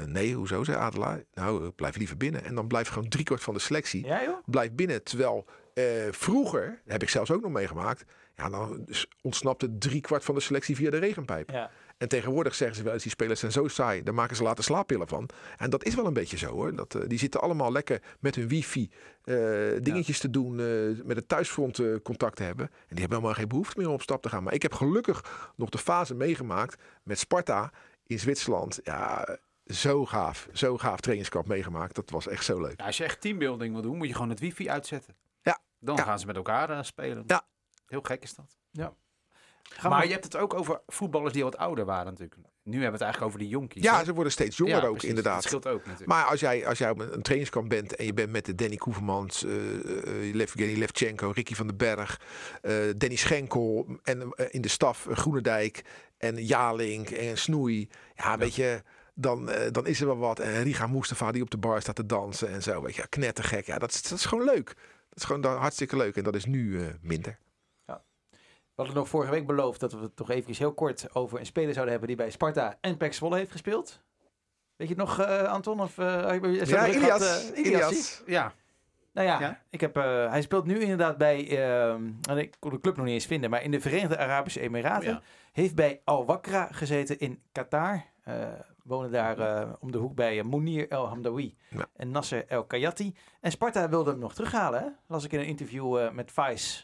Nee, hoezo, zei Adelaar. Nou, blijf liever binnen. En dan blijft gewoon driekwart van de selectie Ja, joh? blijft binnen. Terwijl eh, vroeger, heb ik zelfs ook nog meegemaakt. Ja, dan ontsnapte driekwart van de selectie via de regenpijp. Ja. En tegenwoordig zeggen ze wel eens, die spelers zijn zo saai, daar maken ze later slaappillen van. En dat is wel een beetje zo hoor. Dat, eh, die zitten allemaal lekker met hun wifi eh, dingetjes te doen, eh, met het thuisfront eh, contact te hebben. En die hebben helemaal geen behoefte meer om op stap te gaan. Maar ik heb gelukkig nog de fase meegemaakt met Sparta in Zwitserland. Ja, zo gaaf. Zo gaaf trainingskamp meegemaakt. Dat was echt zo leuk. Ja, als je echt teambuilding wil doen, moet je gewoon het wifi uitzetten. Ja. Dan Ja. gaan ze met elkaar spelen. Ja. Heel gek is dat. Gaan maar je hebt het ook over voetballers die wat ouder waren natuurlijk. Nu hebben we het eigenlijk over de jonkies. Ja, hè? ze worden steeds jonger Ja, ook, precies. inderdaad. Dat scheelt ook natuurlijk. Maar als jij, als jij op een, een trainingskamp bent en je bent met de Danny Koevermans, eh uh, Levgeny Levchenko, Ricky van den Berg, eh, Danny Schenkel en in de staf Groenendijk en Jalink en Snoei. Ja, weet je, dan, dan is er wel wat. En Riga Mustafa die op de bar staat te dansen en zo. Weet je, ja, knettergek. Ja, dat is, dat is gewoon leuk. Dat is gewoon dan hartstikke leuk en dat is nu eh, minder. We hadden nog vorige week beloofd dat we het toch even heel kort over een speler zouden hebben die bij Sparta en PEC Zwolle heeft gespeeld. Weet je het nog, eh, Anton? Of, uh, Ja, Ilias. eh, Ilias. zie? ja, Nou ja, Ja? Ik heb, eh, hij speelt nu inderdaad bij, ehm, en ik kon de club nog niet eens vinden, maar in de Verenigde Arabische Emiraten. Ja. Heeft bij Al Wakra gezeten in Qatar. Eh wonen daar eh, om de hoek bij Mounir El Hamdawi Ja. en Nasser El Kayati. En Sparta wilde hem nog terughalen, hè? las ik in een interview eh, met Vice.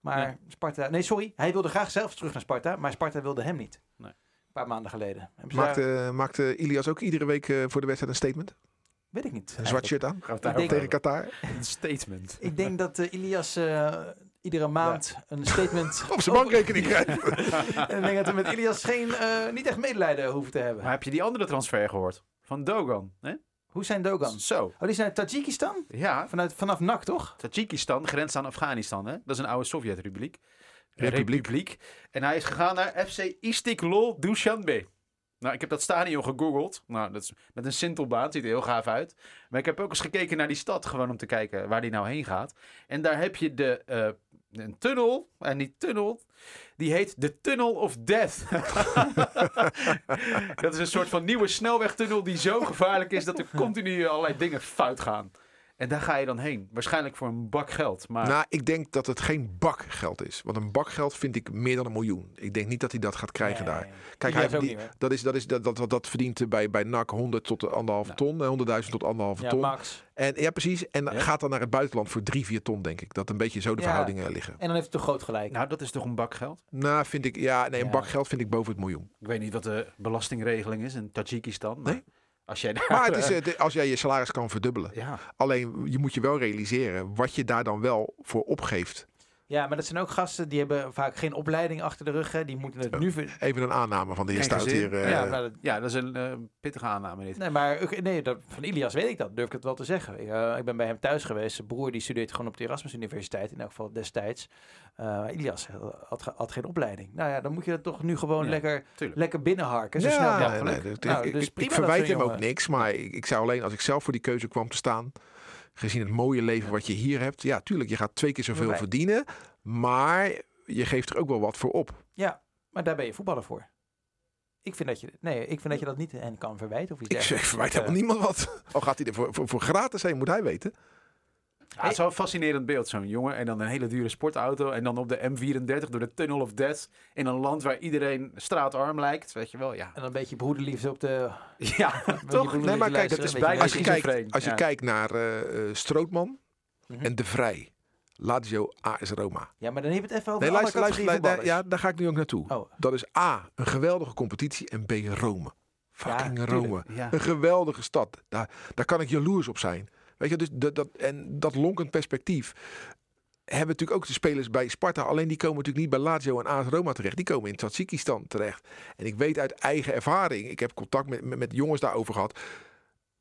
Maar. Sparta, nee sorry, hij wilde graag zelf terug naar Sparta, maar Sparta wilde hem niet. Nee. Een paar maanden geleden. Daar- Maakte, maakte Ilias ook iedere week eh, voor de wedstrijd een statement? weet ik niet. Een zwart shirt aan? denk- Tegen. Qatar? Een statement. Ik denk dat eh, Ilias eh, iedere maand een statement [LAUGHS] Op zijn bankrekening [LAUGHS] krijgen. En ik denk dat we met Ilias geen, eh, niet echt medelijden hoeven te hebben. Maar heb je die andere transfer gehoord? Van Dogan. Hè? Hoe zijn Dogan? Zo. Oh, die is naar Tajikistan? Ja, Vanuit, vanaf NAC, toch? Tajikistan grenst aan Afghanistan. Hè? Dat is een oude Sovjet-republiek. Republiek. En hij is gegaan naar FC Istiklol Dushanbe. Nou, ik heb dat stadion gegoogeld. Nou, dat is met een sintelbaan. Ziet er heel gaaf uit. Maar ik heb ook eens gekeken naar die stad. Gewoon om te kijken waar die nou heen gaat. En daar heb je de, eh, een tunnel. En die tunnel, die heet de Tunnel of Death. [LAUGHS] dat is een soort van nieuwe snelwegtunnel die zo gevaarlijk is dat er continu allerlei dingen fout gaan. En daar ga je dan heen. Waarschijnlijk voor een bak geld. Maar Nou, ik denk dat het geen bakgeld is. Want een bakgeld vind ik meer dan een miljoen. Ik denk niet dat hij dat gaat krijgen Nee. daar. Kijk, hij, ook die- niet, hoor. dat, is, dat, is, dat, dat, dat verdient bij, bij NAC 100 tot de anderhalve Nou. ton. eh, 100.000 tot anderhalve Ja, ton. Max. En, ja, precies. En Ja. gaat dan naar het buitenland voor 3, 4 ton, denk ik. Dat een beetje zo de Ja. verhoudingen liggen. En dan heeft het toch groot gelijk. nou, dat is toch een bak geld? Nou, vind ik... Ja, nee, een Ja. bakgeld vind ik boven het miljoen. Ik weet niet wat de belastingregeling is in Tajikistan. maar Nee. Als jij daar... Maar het is, eh, als jij je salaris kan verdubbelen. Ja, Alleen, je moet je wel realiseren wat je daar dan wel voor opgeeft. Ja, maar dat zijn ook gasten die hebben vaak geen opleiding achter de rug. Hè. Die moeten het nu... Even een aanname van de heer Stout hier. eh, ja, maar dat- ja, dat is een eh, pittige aanname dit. Nee, maar nee, dat, van Ilias weet ik dat. Durf ik het wel te zeggen. Ik, eh, ik ben bij hem thuis geweest. Zijn broer die studeert gewoon op de Erasmus Universiteit. In elk geval destijds. Eh, Ilias had, had geen opleiding. Nou ja, dan moet je het toch nu gewoon Ja, lekker, tuurlijk. lekker binnenharken. Zo ja, snel mogelijk. nee, dat- Nou, ik, dus ik- prima ik dat verwijt hem ook niks, maar ik, ik zou alleen als ik zelf voor die keuze kwam te staan, gezien het mooie leven wat je hier hebt, ja, tuurlijk, je gaat twee keer zoveel verdienen, maar je geeft er ook wel wat voor op. Ja, maar daar ben je voetballer voor. Ik vind dat je, nee, ik vind dat, je dat niet hen kan verwijten of iets Ik, verwijt helemaal eh, niemand wat. Al [LAUGHS] gaat hij er voor, voor, voor gratis heen, moet hij weten. Ja, het is wel een fascinerend beeld, zo'n jongen. En dan een hele dure sportauto. En dan op de M34 door de Tunnel of Death. In een land waar iedereen straatarm lijkt. Weet je wel, ja. En een beetje broederliefde op de... [LAUGHS] Ja, toch? Nee, maar kijk, dat is bijna Als je kijkt, als je ja. kijkt naar eh, eh, Strootman Mhm. en De Vrij, Lazio AS Roma. Ja, maar dan heb je het even over Nee, luister, luister, ja, daar ga ik nu ook naartoe. Oh, Dat is A, een geweldige competitie en B, Rome. Fucking. Rome. Ja. Een geweldige stad. Daar, daar kan ik jaloers op zijn. Weet je, dus dat, dat, en dat lonkend perspectief hebben natuurlijk ook de spelers bij Sparta. Alleen die komen natuurlijk niet bij Lazio en AS Roma terecht. Die komen in Tajikistan terecht. En ik weet uit eigen ervaring, ik heb contact met, met, met jongens daarover gehad.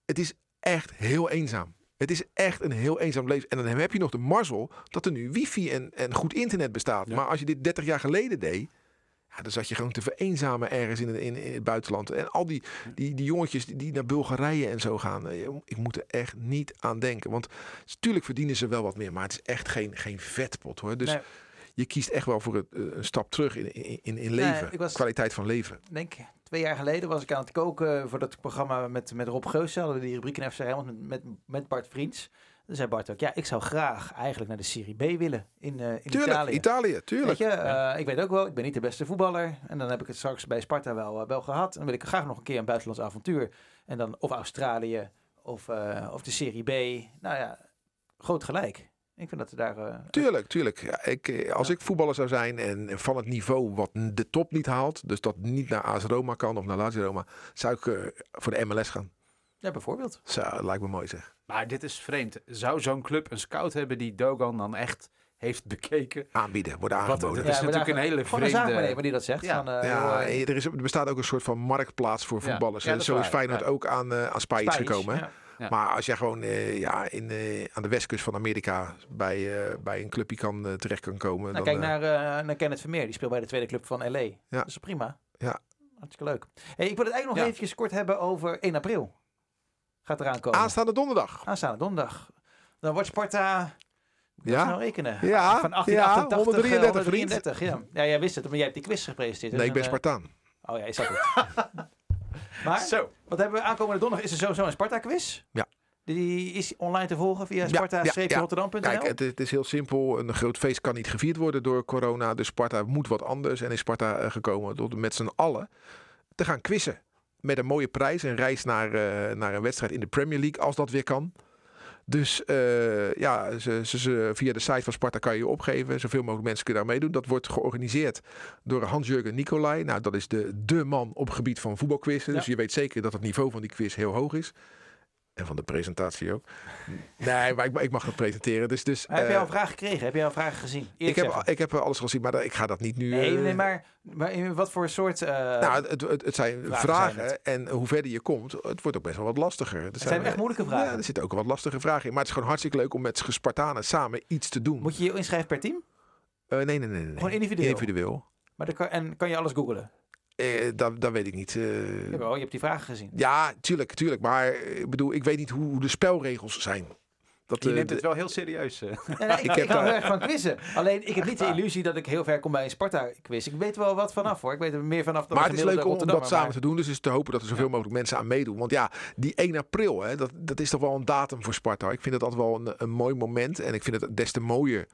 Het is echt heel eenzaam. Het is echt een heel eenzaam leven. En dan heb je nog de mazzel dat er nu wifi en, en goed internet bestaat. Ja. Maar als je dit 30 jaar geleden deed, ja, dan zat je gewoon te vereenzamen ergens in, het- in, in het buitenland. En al die, die, die jongetjes die, die naar Bulgarije en zo gaan, eh, ik moet er echt niet aan denken. Want natuurlijk verdienen ze wel wat meer, maar het is echt geen, geen vetpot hoor. Dus nee, je kiest echt wel voor het, eh, een stap terug in, in, in, leven. was- Kwaliteit van leven. denk twee jaar geleden was ik aan het koken voor dat programma met, met Rob Geusen. Hadden we die rubriek in FC Rijnmond met, met, met Bart Vriends. Toen zei Bart ook, ja, ik zou graag eigenlijk naar de Serie B willen in, eh in Tuurlijk, Italië. Italië, tuurlijk. Weet je, eh, ik weet ook wel, ik ben niet de beste voetballer. En dan heb ik het straks bij Sparta wel, eh, wel gehad. En dan wil ik graag nog een keer een buitenlands avontuur. En dan of Australië of, eh, of de Serie B. Nou ja, groot gelijk. Ik vind dat we daar... eh, Tuurlijk, tuurlijk. Ja, ik, als Ja. ik voetballer zou zijn en van het niveau wat de top niet haalt, dus dat niet naar AS Roma kan of naar Lazio Roma, zou ik eh, voor de MLS gaan. Ja, bijvoorbeeld. Zo, dat lijkt me mooi zeg. Maar dit is vreemd. Zou zo'n club een scout hebben die Dogan dan echt heeft bekeken. Aanbieden, worden Wat- aangeboden. dat is natuurlijk een hele Gewoon een vreemde- die dat zegt. Ja. Van, eh, Ja, joh, er, is, er bestaat ook een soort van marktplaats voor voetballers. Is Zo is. Feyenoord Ja. ook aan, eh aan Spijs gekomen. hè. ja. Ja. Maar als jij gewoon eh, ja, in, eh, aan de westkust van Amerika bij, eh, bij een clubje kan, eh, terecht kan komen. Nou, dan, kijk eh, naar, eh, naar Kenneth Vermeer. Die speelt bij de tweede club van LA. Dat is prima. Ja. Hartstikke leuk. Hey, ik wil het eigenlijk nog Ja. eventjes kort hebben over 1 april. Gaat eraan komen. Aanstaande donderdag. Aanstaande donderdag. Dan wordt Sparta... Ja. ja. rekenen. Ja, Van ja, 1888, 133, 133 ja. ja, jij wist het, maar jij hebt die quiz gepresenteerd. Nee, ik ben Dus, eh, Spartaan. Oh ja, is dat het. [LAUGHS] maar, Zo. wat hebben we aankomende donderdag? Is er sowieso een Sparta-quiz? Ja. Die is online te volgen via Ja, ja, ja. sparta-rotterdam.nl? Kijk, het, is- het is heel simpel. Een groot feest kan niet gevierd worden door corona. Dus Sparta moet wat anders. En is Sparta eh, gekomen tot met z'n allen te gaan quizzen. Met een mooie prijs. Een reis naar, eh, naar een wedstrijd in de Premier League, als dat weer kan. Dus eh, ja, ze, ze, ze- via de site van Sparta kan je je opgeven. Zoveel mogelijk mensen kunnen daar meedoen. Dat wordt georganiseerd door Hans-Jurgen Nicolai. Nou, dat is de, de man op het gebied van voetbalquizzen. Dus je weet zeker dat het niveau van die quiz heel hoog is. En van de presentatie ook. Nee, maar ik, ik mag het presenteren. Dus, dus, Maar heb eh, jij al een vraag gekregen? Heb jij al vragen gezien? ik heb, zeggen. ik heb alles gezien, maar ik ga dat niet nu... Nee, eh, nee maar, maar in wat voor soort... eh, nou, het, het, het zijn vragen vragen, zijn het. en hoe verder je komt, het wordt ook best wel wat lastiger. Er zijn echt moeilijke vragen. Ja, er zitten ook wat lastige vragen in. Maar het is gewoon hartstikke leuk om met Spartanen samen iets te doen. Moet je je inschrijven per team? Eh, nee, nee, nee, nee. Gewoon individueel? Individueel. Maar dan kan, en kan je alles googlen? Eh, dat, dat weet ik niet. eh. Jawel, je hebt die vragen gezien. ja, tuurlijk, tuurlijk. Maar eh, ik bedoel, ik weet niet hoe, hoe de spelregels zijn. Dat, Je eh, neemt het wel heel serieus. Nee, nee, ik, Ik heb daar- heel erg van quizzen. Alleen, ik heb niet de illusie dat ik heel ver kom bij een Sparta-quiz. Ik weet er wel wat vanaf hoor. Ik weet er meer vanaf dan Maar de het is leuk om, dat samen te doen. Dus is te hopen dat er zoveel mogelijk mensen aan meedoen. Want ja, die 1 april, hè, dat, dat is toch wel een datum voor Sparta. Ik vind het altijd wel een, een mooi moment. En ik vind het des te mooier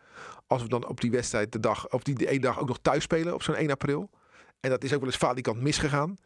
als we dan op die wedstrijd de dag, op die, ene dag ook nog thuis spelen op zo'n 1 april. En dat is ook wel eens falikant misgegaan.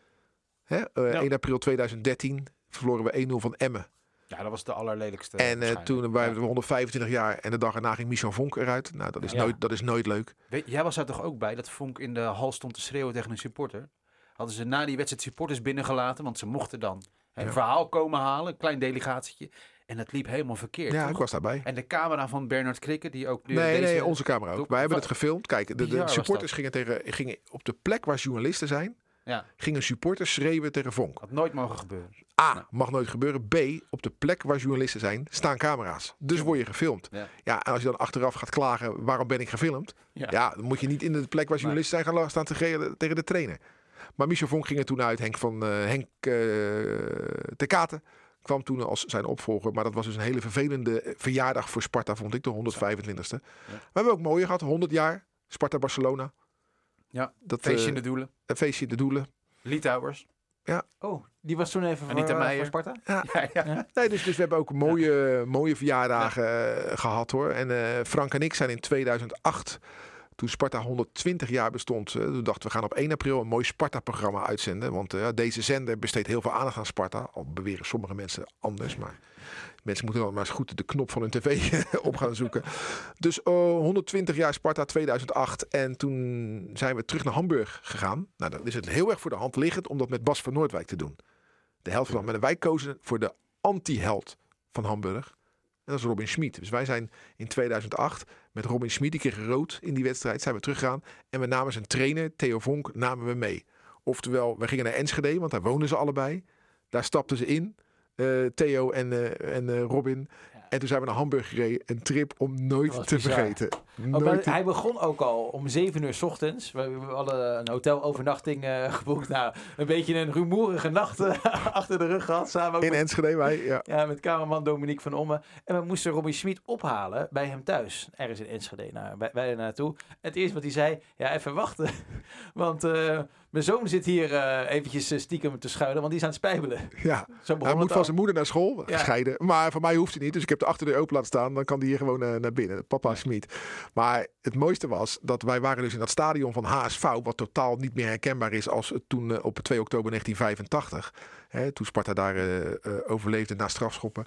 Hè? eh, Ja. 1 april 2013 verloren we 1-0 van Emmen. Ja, dat was de allerlelijkste. en eh, toen waren Ja. we 125 jaar en de dag erna ging Michel Vonk eruit. Nou, dat is, Ja. nooit, dat is nooit leuk. Weet- jij was daar toch ook bij dat Vonk in de hal stond te schreeuwen tegen een supporter? Hadden ze na die wedstrijd supporters binnengelaten, want ze mochten dan een verhaal komen halen, een klein delegatie. En dat liep helemaal verkeerd. Ja, toch? ik was daarbij. En de camera van Bernard Krikke, die ook nu Nee, deze... nee, onze camera ook. Wij hebben het gefilmd. Kijk, de, supporters gingen, tegen, gingen op de plek waar journalisten zijn, Ja, gingen supporters schreeuwen tegen Vonk. had nooit mogen gebeuren. A, mag nooit gebeuren. B, op de plek waar journalisten zijn, staan camera's. Dus word je gefilmd. Ja. Ja, en als je dan achteraf gaat klagen, waarom ben ik gefilmd? Ja. Ja, dan moet je niet in de plek waar journalisten zijn gaan staan te tegen de trainer. Maar Michel Vonk ging er toen uit. Henk van eh, Henk eh de Katen kwam toen als zijn opvolger. Maar dat was dus een hele vervelende verjaardag voor Sparta, vond ik, de 125ste. We hebben ook mooier gehad, 100 jaar. Sparta-Barcelona. Ja, Dat, Feestje eh, in de doelen. Een feestje in de doelen. Litouwers. Oh, die was toen even voor, Anita eh, Meijer. voor Sparta? [LAUGHS] Ja, ja. Nee, dus, dus we hebben ook mooie, mooie verjaardagen eh, gehad hoor. En eh, Frank en ik zijn in 2008, toen Sparta 120 jaar bestond, eh, toen dachten we gaan op 1 april een mooi Sparta-programma uitzenden. Want eh, deze zender besteedt heel veel aandacht aan Sparta. Al beweren sommige mensen anders, maar mensen moeten dan maar eens goed de knop van hun tv [LAUGHS] op gaan zoeken. Dus eh, 120 jaar Sparta 2008 en toen zijn we terug naar Hamburg gegaan. Nou, dan is het heel erg voor de hand liggend om dat met Bas van Noordwijk te doen. De helft van en wij kozen voor de anti-held van Hamburg. Dat is Robin Schmid. Dus wij zijn in 2008 met Robin Schmid, die kreeg rood in die wedstrijd, zijn we teruggegaan. En we namen zijn trainer, Theo Vonk, namen we mee. Oftewel, we gingen naar Enschede, want daar wonen ze allebei. Daar stapten ze in, eh, Theo en, eh, en eh, Robin. En toen zijn we naar Hamburg gereden. Een trip om nooit te bizar. vergeten. Oh, Nooit maar te- hij begon ook al om 7 uur 's ochtends. We we hadden een hotelovernachting eh geboekt. Nou, een beetje een rumoerige nacht eh, [LAUGHS] achter de rug gehad. Samen In met, Enschede, wij. Ja. [LAUGHS] ja, met cameraman Dominique van Omme. En we moesten Robin Schmid ophalen bij hem thuis. Ergens in Enschede. Nou, wij, wij er naartoe. Het eerste wat hij zei, ja, even wachten. [LAUGHS] Want eh, mijn zoon zit hier eh, eventjes eh, stiekem te schuilen, want die is aan het spijbelen. [LAUGHS] ja. Zo Hij moet van zijn moeder naar school, Ja. gescheiden. Maar voor mij hoeft hij niet. Dus ik heb de achterdeur open laten staan. Dan kan hij hier gewoon eh, naar binnen. Papa Schmid. Maar het mooiste was dat wij waren dus in dat stadion van HSV. Wat totaal niet meer herkenbaar is als het toen op 2 oktober 1985. Hè, toen Sparta daar overleefde na strafschoppen.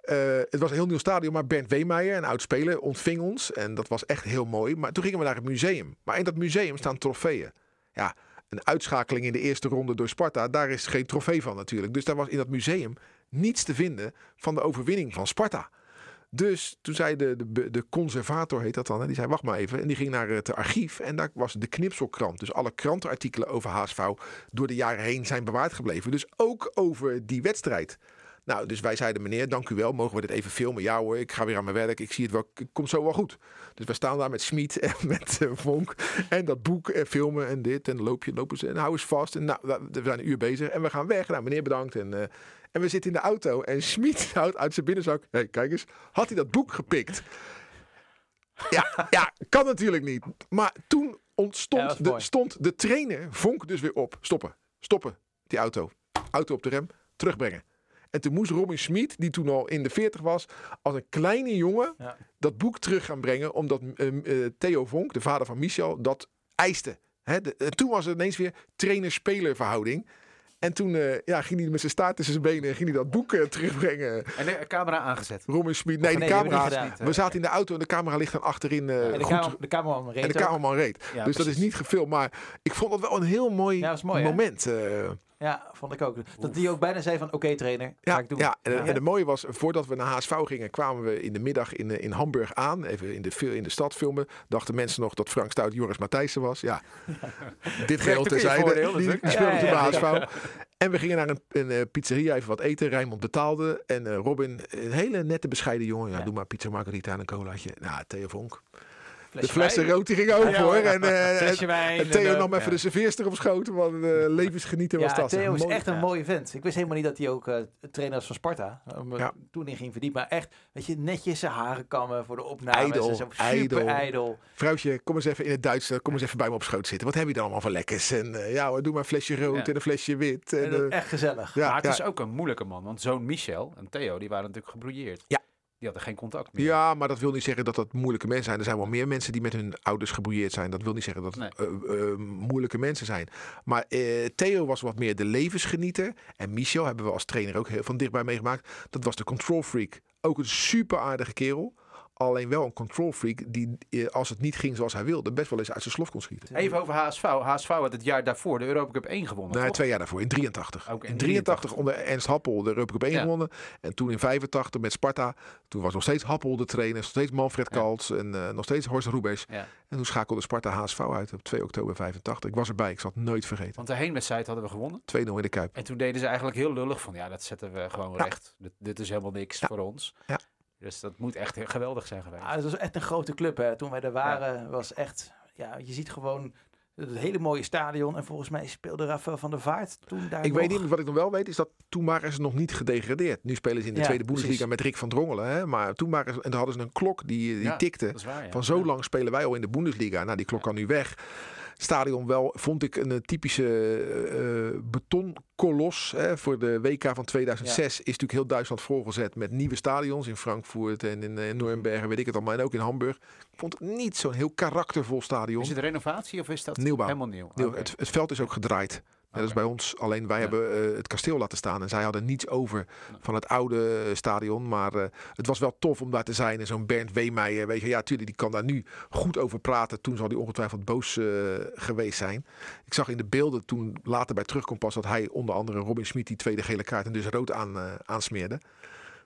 Het was een heel nieuw stadion, maar Bernd Weemeijer, een oud speler, ontving ons. En dat was echt heel mooi. Maar toen gingen we naar het museum. Maar in dat museum staan trofeeën. Ja, een uitschakeling in de eerste ronde door Sparta, daar is geen trofee van natuurlijk. Dus daar was in dat museum niets te vinden van de overwinning van Sparta. Dus toen zei de, de, de conservator, heet dat dan, die zei wacht maar even. En die ging naar het archief en daar was de knipselkrant. Dus alle krantenartikelen over HSV door de jaren heen zijn bewaard gebleven. Dus ook over die wedstrijd. Nou, dus wij zeiden, meneer, dank u wel. Mogen we dit even filmen? Ja hoor, ik ga weer aan mijn werk. Ik zie het wel, het komt zo wel goed. Dus we staan daar met Smit en [LAUGHS] met eh, Vonk. En dat boek en filmen en dit. En loop je, lopen ze en hou eens vast. En nou, we zijn een uur bezig en we gaan weg. Nou, meneer, bedankt. En, eh, en we zitten in de auto. En Smit [LAUGHS] houdt uit zijn binnenzak. Hé, kijk eens. Had hij dat boek gepikt? Ja, ja, kan natuurlijk niet. Maar toen ontstond de, stond de trainer, Vonk, dus weer op. Stoppen, stoppen, die auto. Auto op de rem, terugbrengen. En toen moest Robin Smit, die toen al in de 40 was, als een kleine jongen Ja. dat boek terug gaan brengen. Omdat eh, eh, Theo Vonk, de vader van Michel, dat eiste. Hè, de- toen was er ineens weer trainer-speler verhouding. En toen eh, ja, ging hij met zijn staart tussen zijn benen en ging hij dat boek eh, terugbrengen. En de camera aangezet. Robin Smit, nee, nee, de camera. niet gedaan. We zaten in de auto en de camera ligt dan achterin. En de, goed. de cameraman reed en de cameraman reed. Ja, dus dat is niet gefilmd. Maar ik vond dat wel een heel mooi, Ja, mooi, moment. Ja, vond ik ook. Dat die ook bijna zei van, oké trainer, ga Ja, ik doen. ja, en, Ja. en het mooie was, voordat we naar HSV gingen, kwamen we in de middag in, eh, in Hamburg aan. Even in de, in de stad filmen. Dachten mensen nog dat Frank Stout Joris Matthijssen was. Ja, [LAUGHS] dit geheel terzijde. Die, die natuurlijk. speelde toen bij. HSV. En we gingen naar een, een eh, pizzeria even wat eten. Rijnmond betaalde. En eh, Robin, een hele nette, bescheiden jongen. Ja, Ja. doe maar pizza margarita en een colaatje. Nou, Theo Vonk. Flesje de flessen rood die gingen open Ja, hoor. ja. En, eh, [LAUGHS] Flesje wijn. en Theo en, nam even ja. de serveerster op schoot. Wat een eh, levensgenieter was dat. Theo is Mooi. echt een mooie vent. Ik wist helemaal niet dat hij ook eh, trainer was van Sparta. Ja. Toen in ging verdiepen. Maar echt, weet je, netjes zijn haren kammen voor de opnames. Zo. Super ijdel. ijdel. Vrouwtje, kom eens even in het Duits. Kom eens even bij me op schoot zitten. Wat heb je dan allemaal van lekkers? En ja hoor, doe maar een flesje rood Ja. en een flesje wit. En, echt gezellig. ja, maar het ja. is ook een moeilijke man. Want zo'n Michel en Theo, die waren natuurlijk gebrouilleerd. Ja. Die hadden geen contact meer. Ja, maar dat wil niet zeggen dat dat moeilijke mensen zijn. Er zijn wel meer mensen die met hun ouders gebrouilleerd zijn. Dat wil niet zeggen dat het eh, eh, moeilijke mensen zijn. Maar eh, Theo was wat meer de levensgenieter. En Michel hebben we als trainer ook heel van dichtbij meegemaakt. Dat was de control freak. Ook een super aardige kerel. Alleen wel een control freak die, eh, als het niet ging zoals hij wilde, best wel eens uit zijn slof kon schieten. Even over HSV. HSV had het jaar daarvoor de Europa Cup 1 gewonnen. Nee, toch? twee jaar daarvoor, in 83. Ook in in 83 onder Ernst Happel de Europa Cup 1 Ja. gewonnen. En toen in 85 met Sparta. Toen was nog steeds Happel de trainer. Nog steeds Manfred Ja. Kaltz en eh, nog steeds Horst Rubers. Ja. En toen schakelde Sparta HSV uit op 2 oktober 85. Ik was erbij, ik zal het nooit vergeten. Want de heenwedstrijd hadden we gewonnen. 2-0 in de Kuip. En toen deden ze eigenlijk heel lullig van, ja, dat zetten we gewoon recht. Dit, dit is helemaal niks voor ons. Ja. Dus dat moet echt geweldig zijn geweest. Ah, het was echt een grote club. Hè. Toen wij er waren, was echt... Ja, je ziet gewoon het hele mooie stadion. En volgens mij speelde Rafael van der Vaart toen daar Ik nog. weet niet, wat ik nog wel weet is dat toen waren ze nog niet gedegradeerd. Nu spelen ze in de Ja, tweede Bundesliga met Rick van Drongelen. Hè? Maar toen waren ze, en daar hadden ze een klok die, die Ja, tikte. waar, ja. Van zo Ja. lang spelen wij al in de Bundesliga. Nou, die klok kan nu weg. Stadion wel, vond ik een eh, typische eh, eh, betonkolos. Hè, voor de WK van 2006 is natuurlijk heel Duitsland voorgezet met nieuwe stadions. In Frankfurt en in, eh, Nuremberg, weet ik het allemaal. En ook in Hamburg. Ik vond het niet zo'n heel karaktervol stadion. Is het renovatie of is dat Nieuwbouw. helemaal nieuw? Het, het veld is ook gedraaid. Als Oké. bij ons. Alleen wij Ja. hebben eh, het kasteel laten staan. En zij hadden niets over van het oude eh, stadion. Maar eh, het was wel tof om daar te zijn. En zo'n Bernd Weemeijer, weet je, ja, tuurlijk, die kan daar nu goed over praten. Toen zal hij ongetwijfeld boos geweest zijn. Ik zag in de beelden toen later bij terugkomt pas dat hij onder andere Robin Smit die tweede gele kaart en dus rood aan, aansmeerde.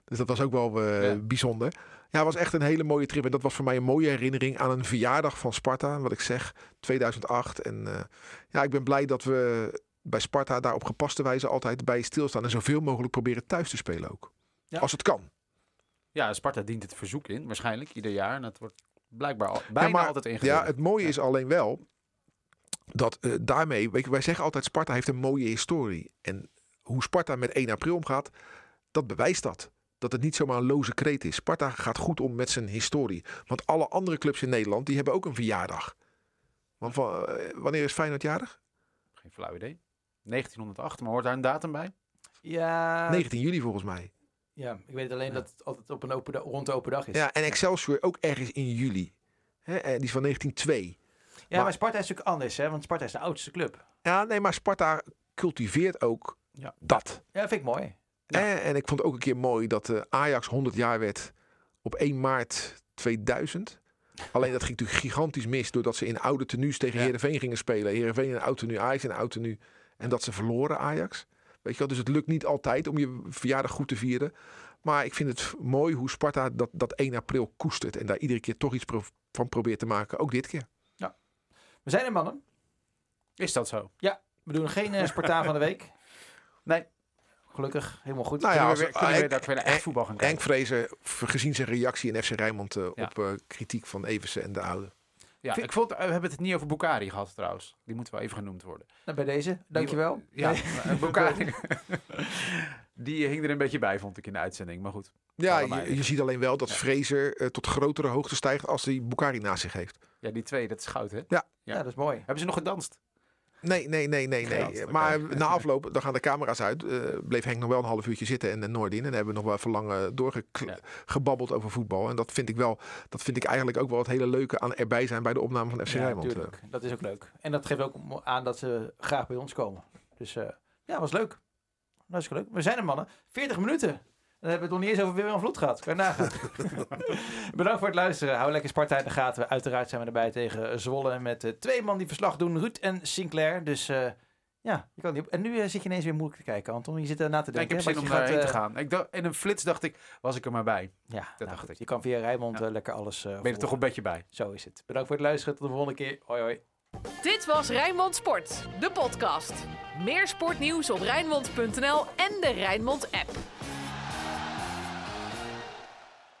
Dus dat was ook wel Ja. bijzonder. Ja, het was echt een hele mooie trip. En dat was voor mij een mooie herinnering aan een verjaardag van Sparta. Wat ik zeg, 2008. En ja, ik ben blij dat we bij Sparta daar op gepaste wijze altijd bij stilstaan. En zoveel mogelijk proberen thuis te spelen ook. Ja. Als het kan. Ja, Sparta dient het verzoek in, waarschijnlijk ieder jaar. En dat wordt blijkbaar al, bijna maar- altijd ingezet. Ja, het mooie Ja. is alleen wel dat eh, daarmee, weet je, wij zeggen altijd Sparta heeft een mooie historie. En hoe Sparta met 1 april omgaat, dat bewijst dat. Dat het niet zomaar een loze kreet is. Sparta gaat goed om met zijn historie. Want alle andere clubs in Nederland, die hebben ook een verjaardag. Want van, eh, wanneer is Feyenoord jarig? Geen flauw idee. 1908, maar hoort daar een datum bij? Ja, 19 juli volgens mij. ja, ik weet alleen dat het altijd op een open rond de open dag is. Ja, en Excelsior ook ergens in juli. Hè, eh, die is van 1902. Ja, maar Sparta is natuurlijk anders, hè? Want Sparta is de oudste club. Ja, nee, maar Sparta cultiveert ook Ja. dat. Ja, vind ik mooi. Ja. Eh, En ik vond ook een keer mooi dat eh, Ajax 100 jaar werd op 1 maart 2000. Alleen dat ging natuurlijk gigantisch mis doordat ze in oude tenues tegen Ja. Heerenveen gingen spelen. Heerenveen in een oud tenue, Ajax in een oud tenue. En dat ze verloren Ajax. Weet je wel, dus het lukt niet altijd om je verjaardag goed te vieren. Maar ik vind het mooi hoe Sparta dat, dat 1 april koestert. En daar iedere keer toch iets pro- van probeert te maken. Ook dit keer. We zijn er, mannen. Is dat zo? We doen geen eh, Spartaan van de week. Nee. Gelukkig, helemaal goed. Nou ja, Kunnen we weer, kunnen we weer Henk- dat we naar echt voetbal gaan kijken? Henk Vrezen, gezien zijn reactie in FC Rijnmond eh, Ja. op eh, kritiek van Eversen en de oude. Ja, ik vond, eh, we hebben het niet over Bukari gehad trouwens. Die moet wel even genoemd worden. Nou, bij deze, dankjewel. Ja, Nee. eh, Bukari. [LAUGHS] die hing er een beetje bij, vond ik in de uitzending. Maar goed. Ja, je, je ziet alleen wel dat Ja. Fraser eh, tot grotere hoogte stijgt als hij Bukari naast zich heeft. Ja, die twee, dat is goud, hè? Ja, dat is mooi. Hebben ze nog gedanst? Nee, nee, nee, nee, nee. Maar na afloop, dan gaan de camera's uit. eh, bleef Henk nog wel een half uurtje zitten en de Noordin. En dan hebben we nog wel even lang eh, doorgebabbeld over voetbal. En dat vind ik wel, dat vind ik eigenlijk ook wel het hele leuke aan erbij zijn bij de opname van FC Ja, Rijnmond. natuurlijk. Dat is ook leuk. En dat geeft ook aan dat ze graag bij ons komen. Dus eh, ja, was leuk. Dat is leuk. We zijn er, mannen. 40 minuten. Dan hebben we het nog niet eens over Willem Vloed gehad. Kan je nagaan. [LAUGHS] Bedankt voor het luisteren. Hou lekker Sparta in de gaten. Uiteraard zijn we erbij tegen Zwolle. Met eh, twee man die verslag doen. Ruud en Sinclair. Dus eh, ja, je kan niet op. En nu eh, zit je ineens weer moeilijk te kijken, Anton. Je zit er na te Ja, ik denken. heb hè, zin om daarheen te eh, gaan. Ik dacht, in een flits dacht ik, was ik er maar bij. Ja, dat dacht dacht ik. Je kan via Rijnmond Ja. lekker alles eh Ben je er toch een beetje bij? Zo is het. Bedankt voor het luisteren. Tot de volgende keer. Hoi hoi. Dit was Rijnmond Sport, de podcast. Meer sportnieuws op Rijnmond.nl en de Rijnmond app.